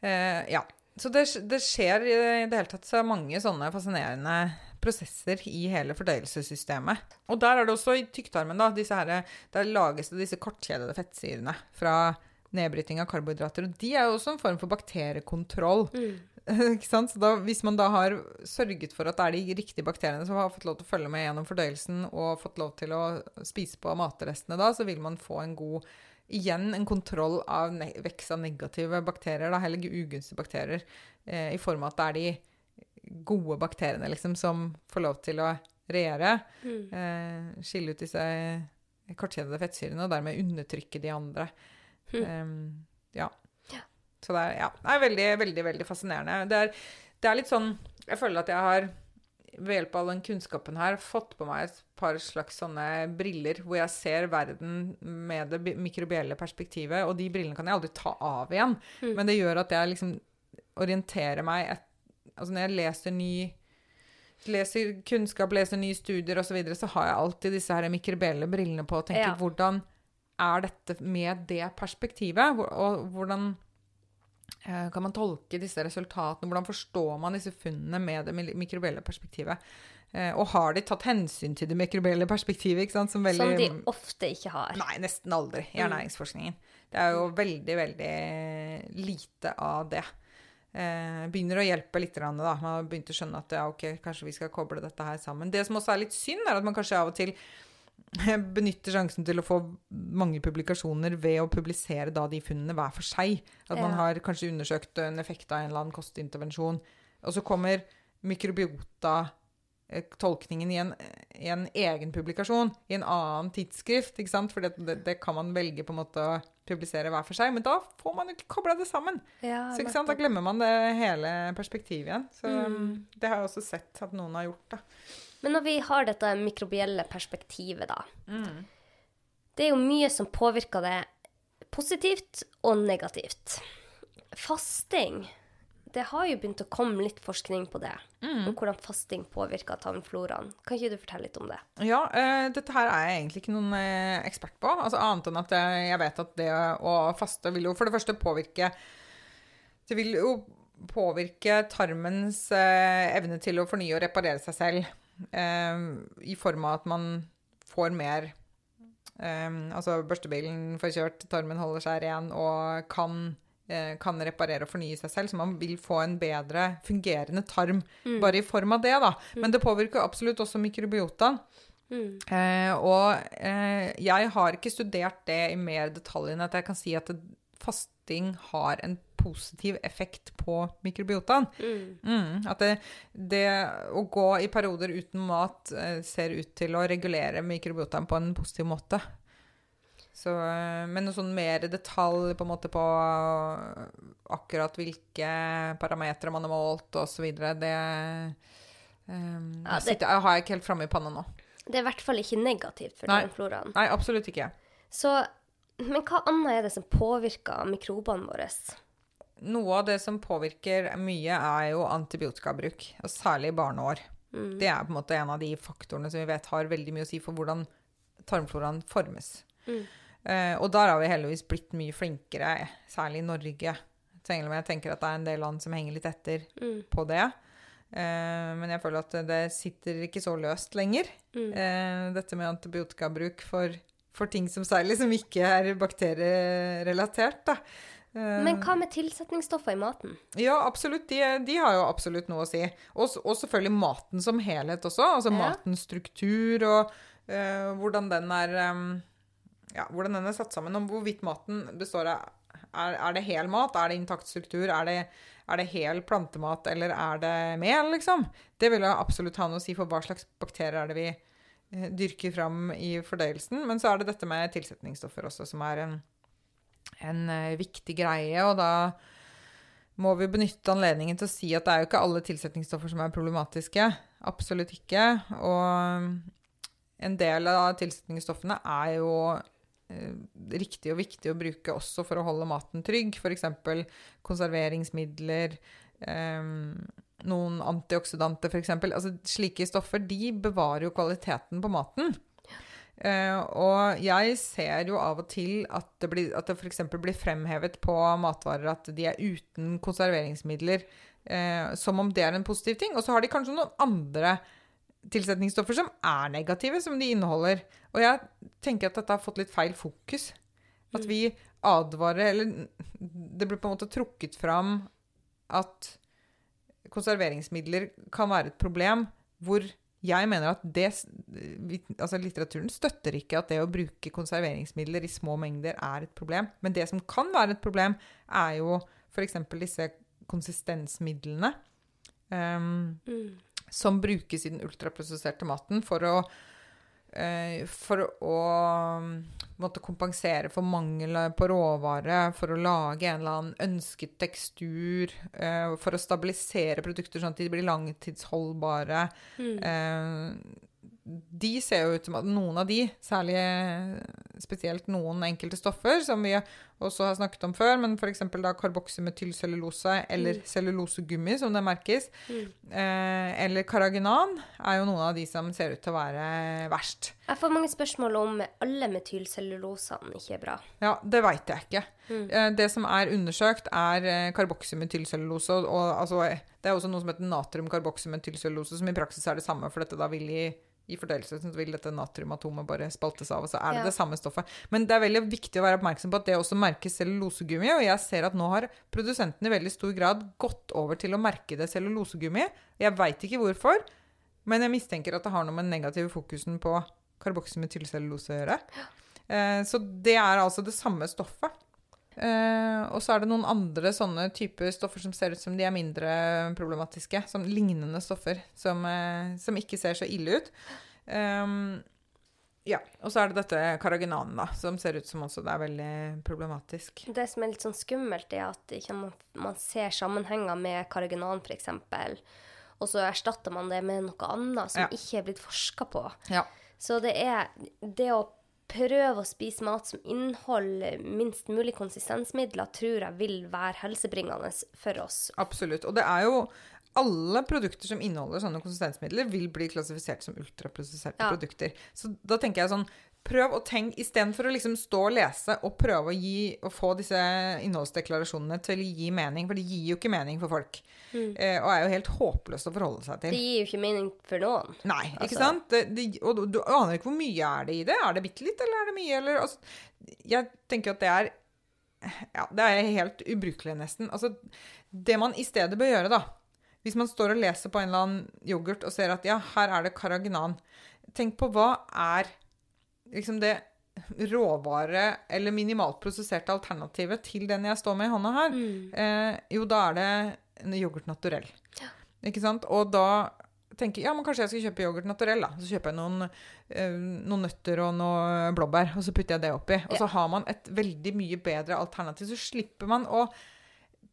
eh, ja. Så det, det skjer i det hele tatt så mange sånne fascinerende prosesser i hele fordøyelsessystemet. Og der er det også i tykktarmen, da, disse her, der lages det disse kortkjedede fettsyrene fra nedbryting av karbohydrater. Og de er jo også en form for bakteriekontroll. Ikke sant? Så da, hvis man da har sørget for at det er de riktige bakteriene som har fått lov til å følge med gjennom fordøyelsen og fått lov til å spise på matrestene da, så vil man få en god Igjen en kontroll av vekst av negative bakterier, da, eller ugunstige bakterier, eh, i form av at det er de gode bakteriene liksom, som får lov til å regjere. Eh, skille ut disse kortkjedede fettsyrene og dermed undertrykke de andre. Um, ja. Så det er, ja, det er veldig, veldig, veldig fascinerende. Det er, det er litt sånn Jeg føler at jeg har ved hjelp av all den kunnskapen her fått på meg et par slags sånne briller hvor jeg ser verden med det mikrobielle perspektivet, og de brillene kan jeg aldri ta av igjen. Men det gjør at jeg liksom orienterer meg et, Altså når jeg leser ny leser kunnskap, leser nye studier osv., så, videre, så har jeg alltid disse her mikrobielle brillene på og tenker Ja. hvordan er dette med det perspektivet? Og hvordan eh, kan man tolke disse resultatene? Hvordan forstår man disse funnene med det mikrobielle perspektivet? Eh, og har de tatt hensyn til det mikrobielle perspektivet? Som, veldig, Som de ofte ikke har. Nei, nesten aldri i ernæringsforskningen. Det er jo veldig, veldig lite av det. Eh, begynner å hjelpe litt. Da. Man har begynt å skjønne at ja, ok, kanskje vi skal koble dette her sammen. Det som også er litt synd, er at man kanskje av og til benytter sjansen til å få mange publikasjoner ved å publisere da de funnene hver for seg. At man Ja. har kanskje undersøkt en effekt av en eller annen kostintervensjon. Og så kommer mikrobiota-tolkningen i, en- i en egen publikasjon, i en annen tidsskrift. ikke sant? For det, det, det kan man velge på en måte å publisere hver for seg. Men da får man jo ikke kobla det sammen. Ja, Så? Da glemmer man det hele perspektivet igjen. Så Mm. det har jeg også sett at noen har gjort. da. Men når vi har dette mikrobielle perspektivet, da Mm. Det er jo mye som påvirker det positivt og negativt. Fasting Det har jo begynt å komme litt forskning på det. Mm. Om hvordan fasting påvirker tarmfloraen. Kan ikke du fortelle litt om det? Ja, uh, dette her er jeg egentlig ikke noen uh, ekspert på. Altså Annet enn at jeg, jeg vet at det å faste vil jo for det første påvirke Det vil jo påvirke tarmens uh, evne til å fornye og reparere seg selv. eh, I form av at man får mer eh, Altså børstebilen får kjørt, tarmen holder seg ren og kan, eh, kan reparere og fornye seg selv. Så man vil få en bedre fungerende tarm bare i form av det, da. Men det påvirker absolutt også mikrobiotaen. Mm. Eh, og eh, jeg har ikke studert det i mer detalj enn at jeg kan si at fasting har en positiv effekt på mikrobiotaen. Mm. Mm, at det, det å gå i perioder uten mat eh, ser ut til å regulere mikrobiotaen på en positiv måte. Så, eh, men noe sånn mer detalj på en måte på akkurat hvilke parametere man har målt osv., det, um, Ja, det- sitter, jeg har jeg ikke helt framme i panna nå. Det er i hvert fall ikke negativt for Nei. floraen. Nei, absolutt ikke. Så, men hva annet er det som påvirker mikrobene våre? Noe av det som påvirker mye, er jo antibiotikabruk, og særlig i barneår. Mm. Det er på en måte en av de faktorene som vi vet har veldig mye å si for hvordan tarmfloraen formes. Mm. Eh, og der har vi heldigvis blitt mye flinkere, særlig i Norge. Selv om jeg tenker at det er en del land som henger litt etter Mm. på det. Eh, men jeg føler at det sitter ikke så løst lenger, Mm. eh, dette med antibiotikabruk for, for ting som særlig som ikke er bakterierelatert. Da. Men hva med tilsetningsstoffer i maten? ja, absolutt. De, de har jo absolutt noe å si. Og, og selvfølgelig maten som helhet også. Altså Ja. matens struktur og hvordan den er em, Ja, hvordan den er satt sammen. Om hvorvidt maten består av er, er det hel mat? Er det intakt struktur? Er det, er det hel plantemat, eller er det mel, liksom? Det vil jo absolutt ha noe å si for hva slags bakterier er det vi eh, dyrker fram i fordøyelsen. Men så er det dette med tilsetningsstoffer også, som er en, en eh, viktig greie. Og da må vi benytte anledningen til å si at det er jo ikke alle tilsetningsstoffer som er problematiske. Absolutt ikke. Og en del av tilsetningsstoffene er jo riktig og viktig å bruke også for å holde maten trygg. F.eks. konserveringsmidler, eh, noen antioksidanter f.eks. Altså, slike stoffer de bevarer jo kvaliteten på maten. Uh, og jeg ser jo av og til at det, blir, at det f.eks. blir fremhevet på matvarer at de er uten konserveringsmidler, uh, som om det er en positiv ting. Og så har de kanskje noen andre tilsetningsstoffer som er negative, som de inneholder. Og jeg tenker at dette har fått litt feil fokus. At vi advarer Eller det blir på en måte trukket fram at konserveringsmidler kan være et problem, hvor jeg mener at det Altså litteraturen støtter ikke at det å bruke konserveringsmidler i små mengder er et problem. Men det som kan være et problem, er jo f.eks. disse konsistensmidlene. Um, Mm. som brukes i den ultraprosesserte maten for å for å mm, måtte kompensere for mangel på råvare, for å lage en eller annen ønsket tekstur, eh, for å stabilisere produkter sånn at de blir langtidsholdbare. Mm. De ser jo ut som at noen av de, særlig spesielt noen enkelte stoffer, som vi også har snakket om før, men f.eks. da karboksymetylcellulose eller Mm. cellulosegummi, som det merkes, Mm. eh, eller karaginan, er jo noen av de som ser ut til å være verst. Jeg får mange spørsmål om alle metylcellulosene ikke er bra. Ja, det veit jeg ikke. Mm. Eh, Det som er undersøkt, er eh, karboksymetylcellulose. Og, og altså, eh, det er også noe som heter natriumkarboksymetylcellulose, som i praksis er det samme, for dette da vil i, i fordøyelse vil dette natriumatomet bare spaltes av, og så er det Ja. det samme stoffet. Men det er veldig viktig å være oppmerksom på at det også merkes cellulosegummi, og jeg ser at nå har produsentene i veldig stor grad gått over til å merke det cellulosegummi. Jeg veit ikke hvorfor, men jeg mistenker at det har noe med den negative fokusen på karboksymetylcellulose å gjøre. Eh, så det er altså det samme stoffet. Eh, og så er det noen andre sånne typer stoffer som ser ut som de er mindre problematiske. Som lignende stoffer som, uh, som ikke ser så ille ut. Um, ja, Og så er det dette karaginanen, da, som ser ut som også det er veldig problematisk. Det som er litt sånn skummelt, er at ikke man, man ser sammenhenger med karaginan, f.eks., og så erstatter man det med noe annet som Ja. ikke er blitt forska på. Ja. Så det er det å prøve å spise mat som inneholder minst mulig konsistensmidler, tror jeg vil være helsebringende for oss. Absolutt. Og det er jo alle produkter som inneholder sånne konsistensmidler, vil bli klassifisert som ultraprosesserte Ja. produkter. Så da tenker jeg sånn Prøv å tenke, istedenfor å liksom stå og lese og prøve å, gi, å få disse innholdsdeklarasjonene til å gi mening, for det gir jo ikke mening for folk. Eh, og er jo helt håpløst å forholde seg Det De gir jo ikke mening for noen. Nei, ikke Altså- sant? Det, det, og du, du aner ikke hvor mye er det i det. Er det bitte litt, eller er det mye? Eller, altså, jeg tenker at det er ja, det er helt ubrukelig, nesten. Altså, det man i stedet bør gjøre, da Hvis man står og leser på en eller annen yoghurt og ser at ja, her er det karaginan. tenk på hva er liksom det råvare- eller minimalt prosesserte alternativet til den jeg står med i hånda her. Mm. Eh, jo, da er det yoghurt naturell. Ja. Ikke sant? Og da tenker jeg ja, men kanskje jeg skal kjøpe yoghurt naturell. da. Så kjøper jeg noen, eh, noen nøtter og noe blåbær, og så putter jeg det oppi. Og så har man et veldig mye bedre alternativ. Så slipper man å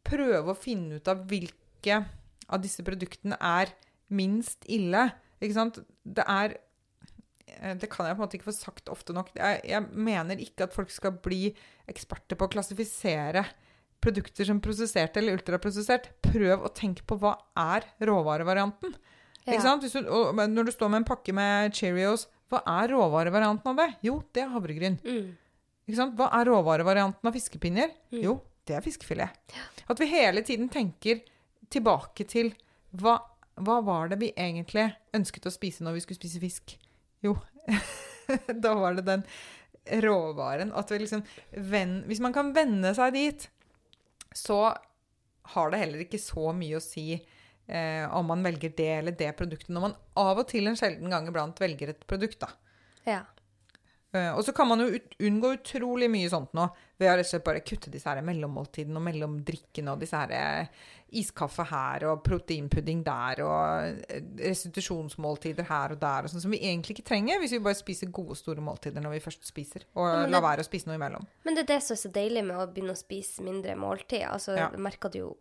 prøve å finne ut av hvilke av disse produktene er minst ille. Ikke sant? Det er det kan jeg på en måte ikke få sagt ofte nok. Jeg, jeg mener ikke at folk skal bli eksperter på å klassifisere produkter som prosessert eller ultraprosessert. Prøv å tenke på hva er råvarevarianten. Ja. Du, når du står med en pakke med Cheerios, hva er råvarevarianten av det? Jo, det er havregryn. Mm. Hva er råvarevarianten av fiskepinner? Mm. Jo, det er fiskefilet. At vi hele tiden tenker tilbake til hva, hva var det vi egentlig ønsket å spise når vi skulle spise fisk? Jo, da var det den råvaren. At vi liksom venn, Hvis man kan venne seg dit, så har det heller ikke så mye å si eh, om man velger det eller det produktet, når man av og til en sjelden gang iblant velger et produkt, da. Ja. Eh, og så kan man jo unngå utrolig mye sånt nå ved å rett og slett bare kutte disse her mellommåltidene og mellomdrikkene og disse her eh, iskaffe her og proteinpudding der og eh, restitusjonsmåltider her og der og sånn som vi egentlig ikke trenger hvis vi bare spiser gode, store måltider når vi først spiser, og Ja, lar la være å spise noe imellom. Men det er det som er så deilig med å begynne å spise mindre måltid. Altså, Ja. Merka det jo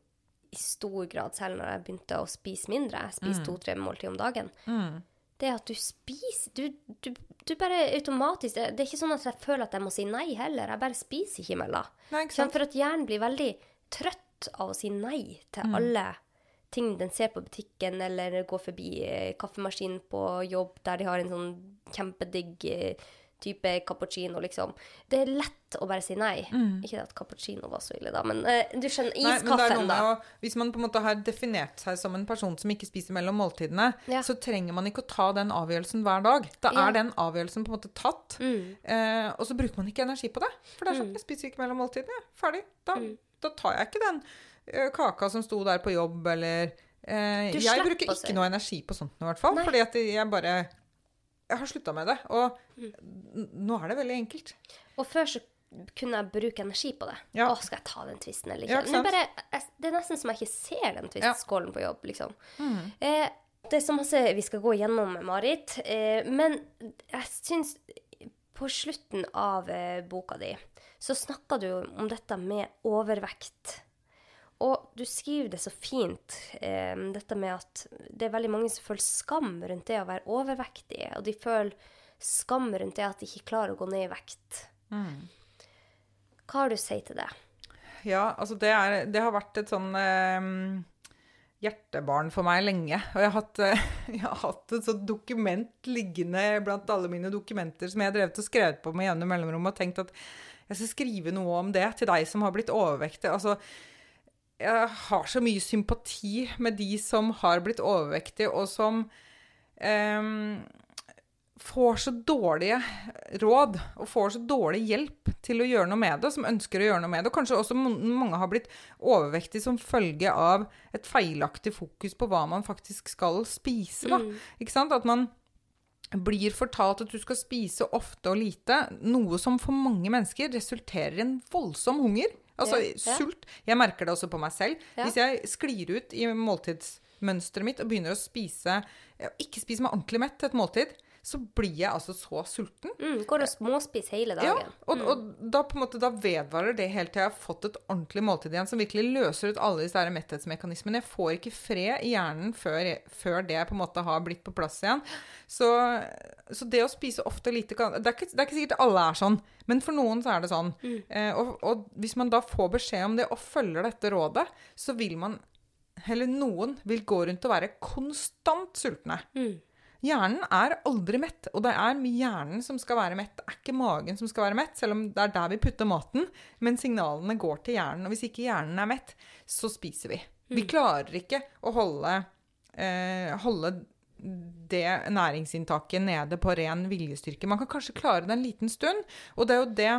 i stor grad selv når jeg begynte å spise mindre. Jeg Mm. to-tre måltid om dagen. Det at du spiser Du, du, du bare automatisk det, det er ikke sånn at jeg føler at jeg må si nei heller. Jeg bare spiser ikke imellom. For at hjernen blir veldig trøtt av å si nei til Mm. alle ting den ser på butikken, eller går forbi eh, kaffemaskinen på jobb der de har en sånn kjempedigg eh, type cappuccino, liksom. Det er lett å bare si nei. Ikke at cappuccino var så ille, da, men uh, du skjønner, Mm. Er iskaffen, da. å, Hvis man på en måte har definert seg som en person som ikke spiser mellom måltidene, Ja. så trenger man ikke å ta den avgjørelsen hver dag. Da Ja. er den avgjørelsen på en måte tatt. Mm. Eh, og så bruker man ikke energi på det. For det er sånn, jeg spiser ikke mellom måltidene. Ferdig. Da, Mm. da tar jeg ikke den uh, kaka som sto der på jobb, eller eh, Jeg bruker ikke noe energi på sånt i hvert fall. Nei. Fordi at jeg bare Jeg har slutta med det. Og nå er det veldig enkelt. Og før så kunne jeg bruke energi på det. Ja. Å, skal jeg ta den tvisten eller Ja, ikke? Nå bare, jeg, det er nesten som jeg ikke ser den Ja. tvistskålen på jobb, liksom. Mm. Eh, det er så masse vi skal gå gjennom, Marit. Eh, men jeg syns på slutten av eh, boka di så snakka du om dette med overvekt. Og du skriver det så fint, eh, dette med at det er veldig mange som føler skam rundt det å være overvektig. Og de føler skam rundt det at de ikke klarer å gå ned i vekt. Hva har du å si til det? Ja, altså det, er, det har vært et sånn eh, hjertebarn for meg lenge. Og jeg har hatt, eh, jeg har hatt et sånt dokument liggende blant alle mine dokumenter som jeg har drevet og skrevet på med gjennom mellomrom og tenkt at jeg skal skrive noe om det til deg som har blitt overvektig. Altså, jeg har så mye sympati med de som har blitt overvektige, og som eh, får så dårlige råd og får så dårlig hjelp til å gjøre noe med det, som ønsker å gjøre noe med det. Og kanskje også mange har blitt overvektige som følge av et feilaktig fokus på hva man faktisk skal spise. Da. Ikke sant? At man blir fortalt at du skal spise ofte og lite, noe som for mange mennesker resulterer i en voldsom hunger. Altså Ja, sult. Jeg merker det også på meg selv. Ja. Hvis jeg sklir ut i måltidsmønsteret mitt og begynner å spise ikke spise meg ordentlig mett til et måltid, så blir jeg altså så sulten. Mm, går og småspiser hele Ja, dagen. og, og da, på en måte, da vedvarer det helt til jeg har fått et ordentlig måltid igjen som virkelig løser ut alle disse metthetsmekanismene. Jeg får ikke fred i hjernen før, før det på en måte har blitt på plass igjen. Så, så det å spise ofte og lite kan det er, ikke, det er ikke sikkert alle er sånn, men for noen så er det sånn. Eh, og, og hvis man da får beskjed om det og følger dette rådet, så vil man Eller noen vil gå rundt og være konstant sultne. Mm. Hjernen er aldri mett, og det er hjernen som skal være mett. Det er ikke magen som skal være mett, selv om det er der vi putter maten. Men signalene går til hjernen, og hvis ikke hjernen er mett, så spiser vi. Vi klarer ikke å holde, eh, holde det næringsinntaket nede på ren viljestyrke. Man kan kanskje klare det en liten stund, og det er jo det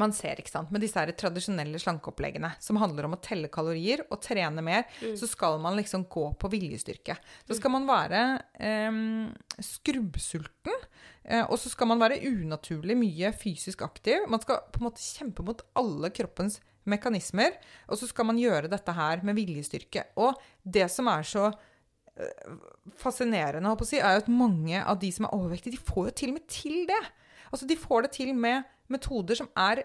man ser, ikke sant, med disse her tradisjonelle slankeoppleggene som handler om å telle kalorier og trene mer, så skal man liksom gå på viljestyrke. Så skal man være eh, skrubbsulten, eh, og så skal man være unaturlig mye fysisk aktiv. Man skal på en måte kjempe mot alle kroppens mekanismer, og så skal man gjøre dette her med viljestyrke. Og det som er så eh, fascinerende, si, er jo at mange av de som er overvektige, de får jo til og med til det. Altså, de får det til med metoder som er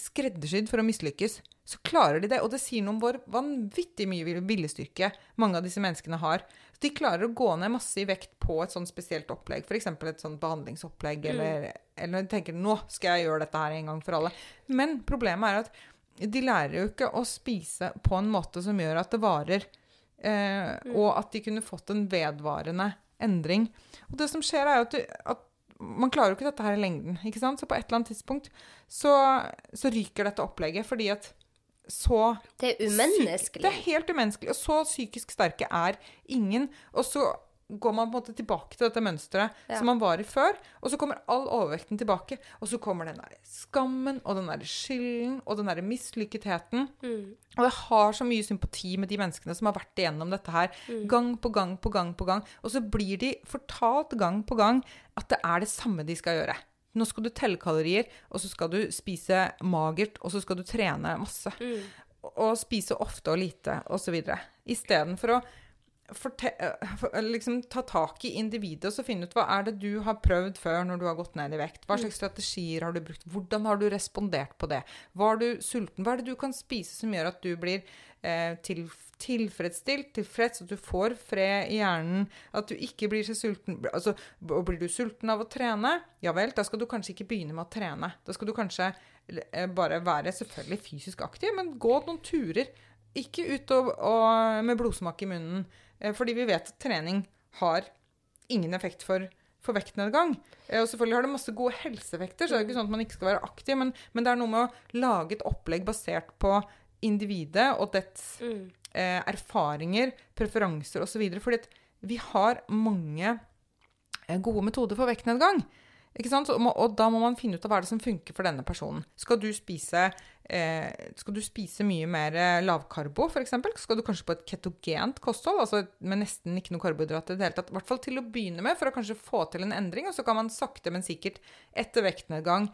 skreddersydd for å mislykkes, så klarer de det. Og det sier noe om hvor vanvittig mye viljestyrke mange av disse menneskene har. Så de klarer å gå ned masse i vekt på et sånt spesielt opplegg, f.eks. et sånt behandlingsopplegg, mm. eller, eller tenker nå skal jeg gjøre dette her en gang for alle. Men problemet er at de lærer jo ikke å spise på en måte som gjør at det varer. Eh, mm. Og at de kunne fått en vedvarende endring. Og det som skjer, er jo at, at man klarer jo ikke dette her i lengden. ikke sant? Så på et eller annet tidspunkt så, så ryker dette opplegget fordi at så Det er umenneskelig. Det er helt umenneskelig. Og så psykisk sterke er ingen. Og så går man på en måte tilbake til dette mønsteret ja. som man var i før. Og så kommer all overvekten tilbake. Og så kommer den der skammen og den der skylden og den der mislykketheten. Mm. Og jeg har så mye sympati med de menneskene som har vært igjennom dette her mm. gang på gang på gang på gang. Og så blir de fortalt gang på gang at det er det samme de skal gjøre. Nå skal du telle kalorier, og så skal du spise magert, og så skal du trene masse. Mm. Og spise ofte og lite, osv. Istedenfor å liksom, ta tak i individet og så finne ut hva er det du har prøvd før når du har gått ned i vekt. Hva slags strategier har du brukt? Hvordan har du respondert på det? Var du sulten? Hva er det du kan spise som gjør at du blir eh, til, tilfredsstilt, tilfreds, at du får fred i hjernen, at du ikke blir så sulten altså, Blir du sulten av å trene? Ja vel, da skal du kanskje ikke begynne med å trene. Da skal du kanskje eh, bare være selvfølgelig fysisk aktiv, men gå noen turer. Ikke ut og, og med blodsmak i munnen. Eh, fordi vi vet at trening har ingen effekt for, for vektnedgang. Eh, og selvfølgelig har det masse gode helseeffekter, så det er ikke sånn at man ikke skal være aktiv, men, men det er noe med å lage et opplegg basert på individet og dets mm. eh, erfaringer, preferanser osv. Fordi vi har mange eh, gode metoder for vektnedgang. Ikke sant? Og da må man finne ut av hva det som funker for denne personen. Skal du spise, eh, skal du spise mye mer eh, lavkarbo, f.eks.? Skal du kanskje på et ketogent kosthold, altså med nesten ikke noe karbohydrater i det hele tatt? I hvert fall til å begynne med, for å kanskje få til en endring. Og så kan man sakte, men sikkert etter vektnedgang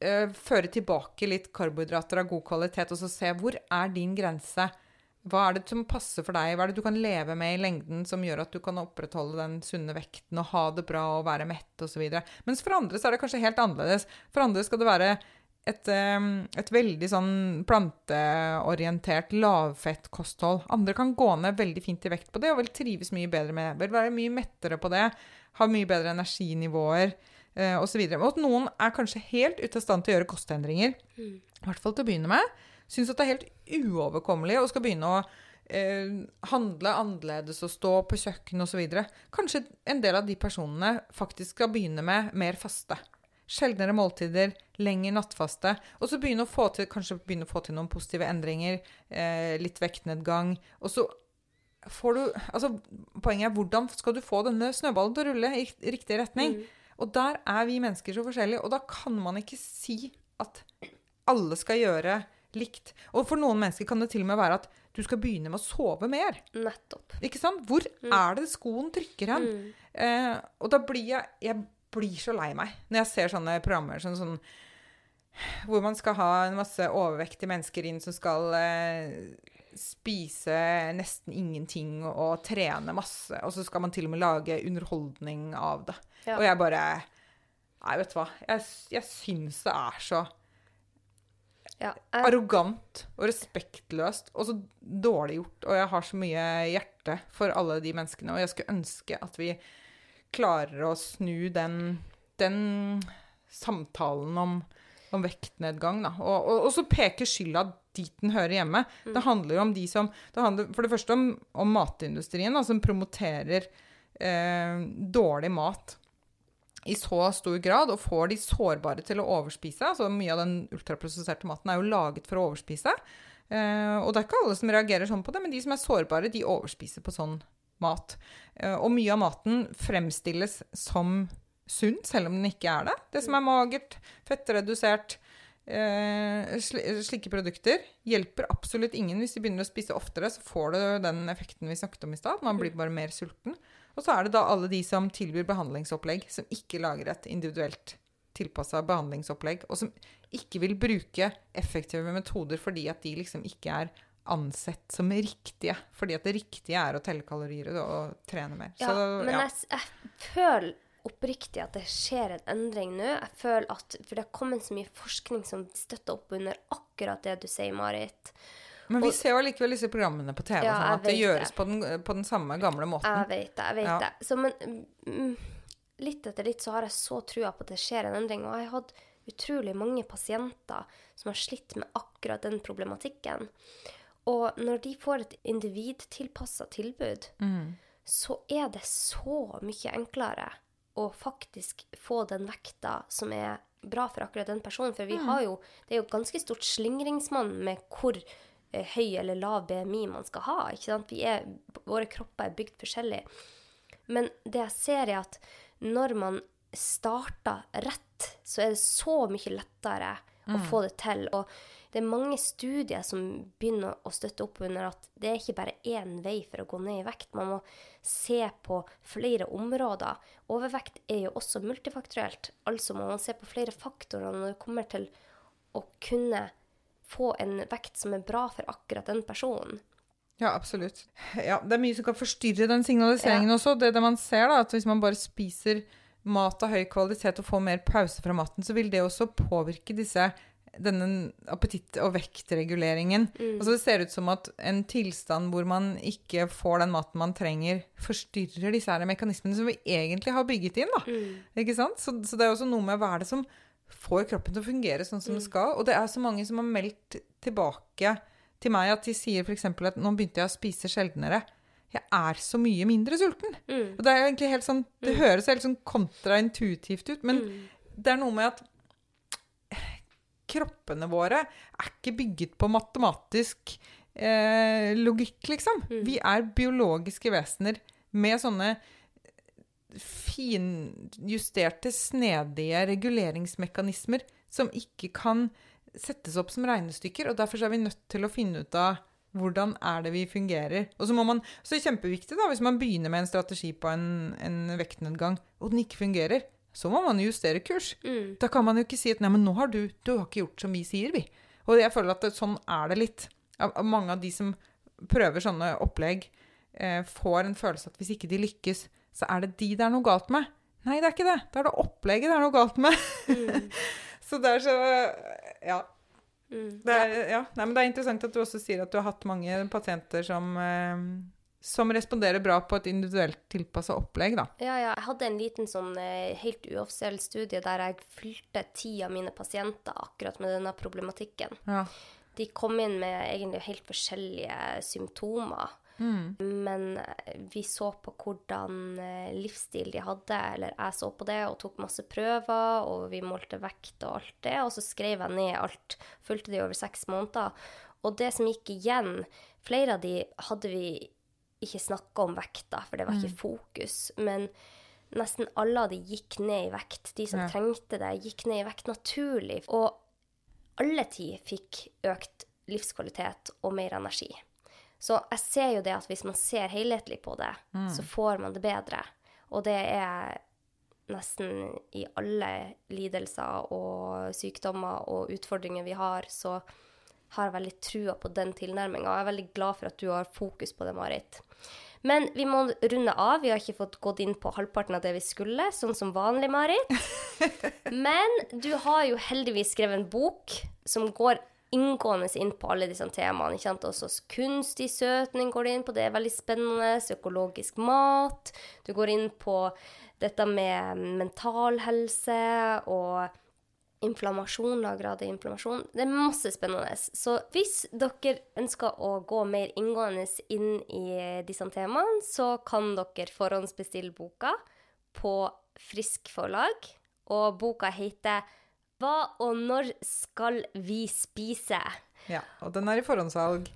eh, føre tilbake litt karbohydrater av god kvalitet, og så se hvor er din grense hva er det som passer for deg? Hva er det du kan leve med i lengden som gjør at du kan opprettholde den sunne vekten og ha det bra og være mett osv. Mens for andre så er det kanskje helt annerledes. For andre skal det være et, et veldig sånn planteorientert lavfettkosthold. Andre kan gå ned veldig fint i vekt på det og vil trives mye bedre med det. Vil være mye mettere på det. Ha mye bedre energinivåer eh, osv. Og at noen er kanskje helt ute av stand til å gjøre kostendringer. Mm. I hvert fall til å begynne med syns at det er helt uoverkommelig og skal begynne å eh, handle annerledes og stå på kjøkken osv. Kanskje en del av de personene faktisk skal begynne med mer faste. Sjeldnere måltider, lengre nattfaste. Og så begynne å få til, kanskje begynne å få til noen positive endringer. Eh, litt vektnedgang. Og så får du Altså, poenget er hvordan skal du få denne snøballen til å rulle i riktig retning? Mm. Og der er vi mennesker så forskjellige, og da kan man ikke si at alle skal gjøre likt. Og for noen mennesker kan det til og med være at du skal begynne med å sove mer. Nettopp. Ikke sant? Hvor mm. er det skoen trykker hen? Mm. Eh, og da blir jeg Jeg blir så lei meg når jeg ser sånne programmer sånn, sånn hvor man skal ha en masse overvektige mennesker inn som skal eh, spise nesten ingenting og, og, trene masse. Og så skal man til og med lage underholdning av det. Ja. Og jeg bare Nei, vet du hva. Jeg, jeg syns det er så ja, jeg... Arrogant og respektløst og så dårlig gjort. Og jeg har så mye hjerte for alle de menneskene, og jeg skulle ønske at vi klarer å snu den, den samtalen om, om vektnedgang. Og, og, og, så peker skylda dit den hører hjemme. Mm. Det handler om de som Det handler for det første om, om matindustrien, da, som promoterer eh, dårlig mat i så stor grad og får de sårbare til å overspise. altså Mye av den ultraprosesserte maten er jo laget for å overspise. Eh, og det er ikke alle som reagerer sånn på det, men de som er sårbare, de overspiser på sånn mat. Eh, og mye av maten fremstilles som sunn, selv om den ikke er det. Det som er magert, fettredusert, eh, slike produkter hjelper absolutt ingen. Hvis de begynner å spise oftere, så får du den effekten vi snakket om i stad. Man blir bare mer sulten. Og så er det da alle de som tilbyr behandlingsopplegg, som ikke lager et individuelt tilpassa behandlingsopplegg, og som ikke vil bruke effektive metoder fordi at de liksom ikke er ansett som riktige. Fordi at det riktige er å telle kalorier og, trene mer. Ja, Så, men ja. Jeg, jeg føler oppriktig at det skjer en endring nå. Jeg føler at, For det har kommet så mye forskning som støtter opp under akkurat det du sier, Marit. Men vi og- ser jo allikevel disse programmene på TV, Ja, sånn at det gjøres det. på den, på den samme gamle måten. Jeg vet det. jeg vet Ja. det. Så, men mm, litt etter litt så har jeg så trua på at det skjer en endring. Og jeg har hatt utrolig mange pasienter som har slitt med akkurat den problematikken. Og når de får et individtilpassa tilbud, Mm. så er det så mye enklere å faktisk få den vekta som er bra for akkurat den personen. For vi har jo, det er jo ganske stort slingringsmonn med hvor eh, høy eller lav BMI man skal ha. ikke sant? Vi er, våre kropper er bygd forskjellig. Men det jeg ser er at når man starter rett, så er det så mye lettere å få det til. Og det er mange studier som begynner å støtte opp under at det er ikke bare én vei for å gå ned i vekt. Man må se på flere områder. Overvekt er jo også multifaktorielt. Altså må man se på flere faktorer når det kommer til å kunne få en vekt som er bra for akkurat den personen. Ja, absolutt. Ja, det er mye som kan forstyrre den signaliseringen også. Det, det man ser, da, at hvis man bare spiser mat av høy kvalitet og får mer pause fra maten, så vil det også påvirke disse denne appetitt- og vektreguleringen. Altså det ser ut som at en tilstand hvor man ikke får den maten man trenger, forstyrrer disse her mekanismene som vi egentlig har bygget inn. da. Ikke sant? Så, så det er også noe med hva er det som får kroppen til å fungere sånn som det skal. Og det er så mange som har meldt tilbake til meg at de sier f.eks. at nå begynte jeg å spise sjeldnere. Jeg er så mye mindre sulten. Og det er egentlig helt sånn, det høres helt sånn kontraintuitivt ut, men det er noe med at kroppene våre er ikke bygget på matematisk eh, logikk, liksom. Vi er biologiske vesener med sånne finjusterte, snedige reguleringsmekanismer som ikke kan settes opp som regnestykker. Og derfor er vi nødt til å finne ut av hvordan er det vi fungerer. Og så må man, så er det kjempeviktig da, hvis man begynner med en strategi på en, en vektnedgang, og den ikke fungerer, så må man justere kurs. Da kan man jo ikke si at nei, men nå har du, du har ikke gjort som vi sier, vi. Og jeg føler at det, sånn er det litt. Mange av de som prøver sånne opplegg, eh, får en følelse at hvis ikke de lykkes, så er det de det er noe galt med. Nei, det er ikke det. Det er det opplegget det er noe galt med. så det er så Ja. Det er, ja. Nei, men det er interessant at du også sier at du har hatt mange pasienter som, eh, som responderer bra på et individuelt tilpassa opplegg, da. Ja, ja. Jeg hadde en liten sånn eh, helt uoffisiell studie der jeg fylte ti av mine pasienter akkurat med denne problematikken. Ja. De kom inn med egentlig helt forskjellige symptomer. Men eh, vi så på hvordan eh, livsstil de hadde, eller jeg så på det og tok masse prøver, og vi målte vekt og alt det, og så skrev jeg ned alt. Fulgte de over seks måneder. Og det som gikk igjen, flere av de hadde vi ikke snakka om vekta, for det var ikke fokus. Men nesten alle av de gikk ned i vekt. De som Ja. trengte det, gikk ned i vekt naturlig. Og alle ti fikk økt livskvalitet og mer energi. Så jeg ser jo det at hvis man ser helhetlig på det, så får man det bedre. Og det er nesten i alle lidelser og sykdommer og utfordringer vi har, så har veldig trua på den tilnærminga. Jeg er veldig glad for at du har fokus på det, Marit. Men vi må runde av. Vi har ikke fått gått inn på halvparten av det vi skulle, sånn som vanlig, Marit. Men du har jo heldigvis skrevet en bok som går inngående inn på alle disse temaene. ikke sant? Også kunstig søtning går det inn på, det er veldig spennende. Økologisk mat. Du går inn på dette med mental helse og inflammasjon, lavgrad av inflammasjon. Det er masse spennende. Så hvis dere ønsker å gå mer inngående inn i disse temaene, så kan dere forhåndsbestille boka på Frisk forlag. Og boka heter 'Hva og når skal vi spise?' Ja, og den er i forhåndssalg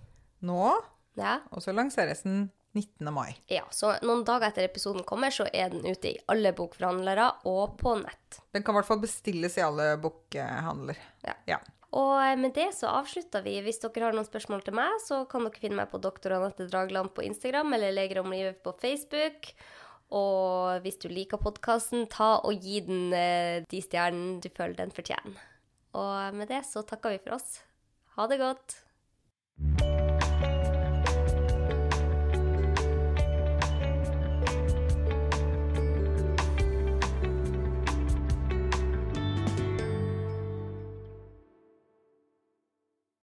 nå, Ja, og så lanseres den 19. mai. ja, så noen dager etter episoden kommer, så er den ute i alle bokforhandlere og på nett. Den kan i hvert fall bestilles i alle bokhandler. Ja. Ja. Og eh, med det så avslutter vi. Hvis dere har noen spørsmål til meg, så kan dere finne meg på doktor Anette Dragland på Instagram eller Leger om livet på Facebook. Og hvis du liker podkasten, ta og gi den eh, de stjernene du føler den fortjener. Og med det så takker vi for oss. Ha det godt.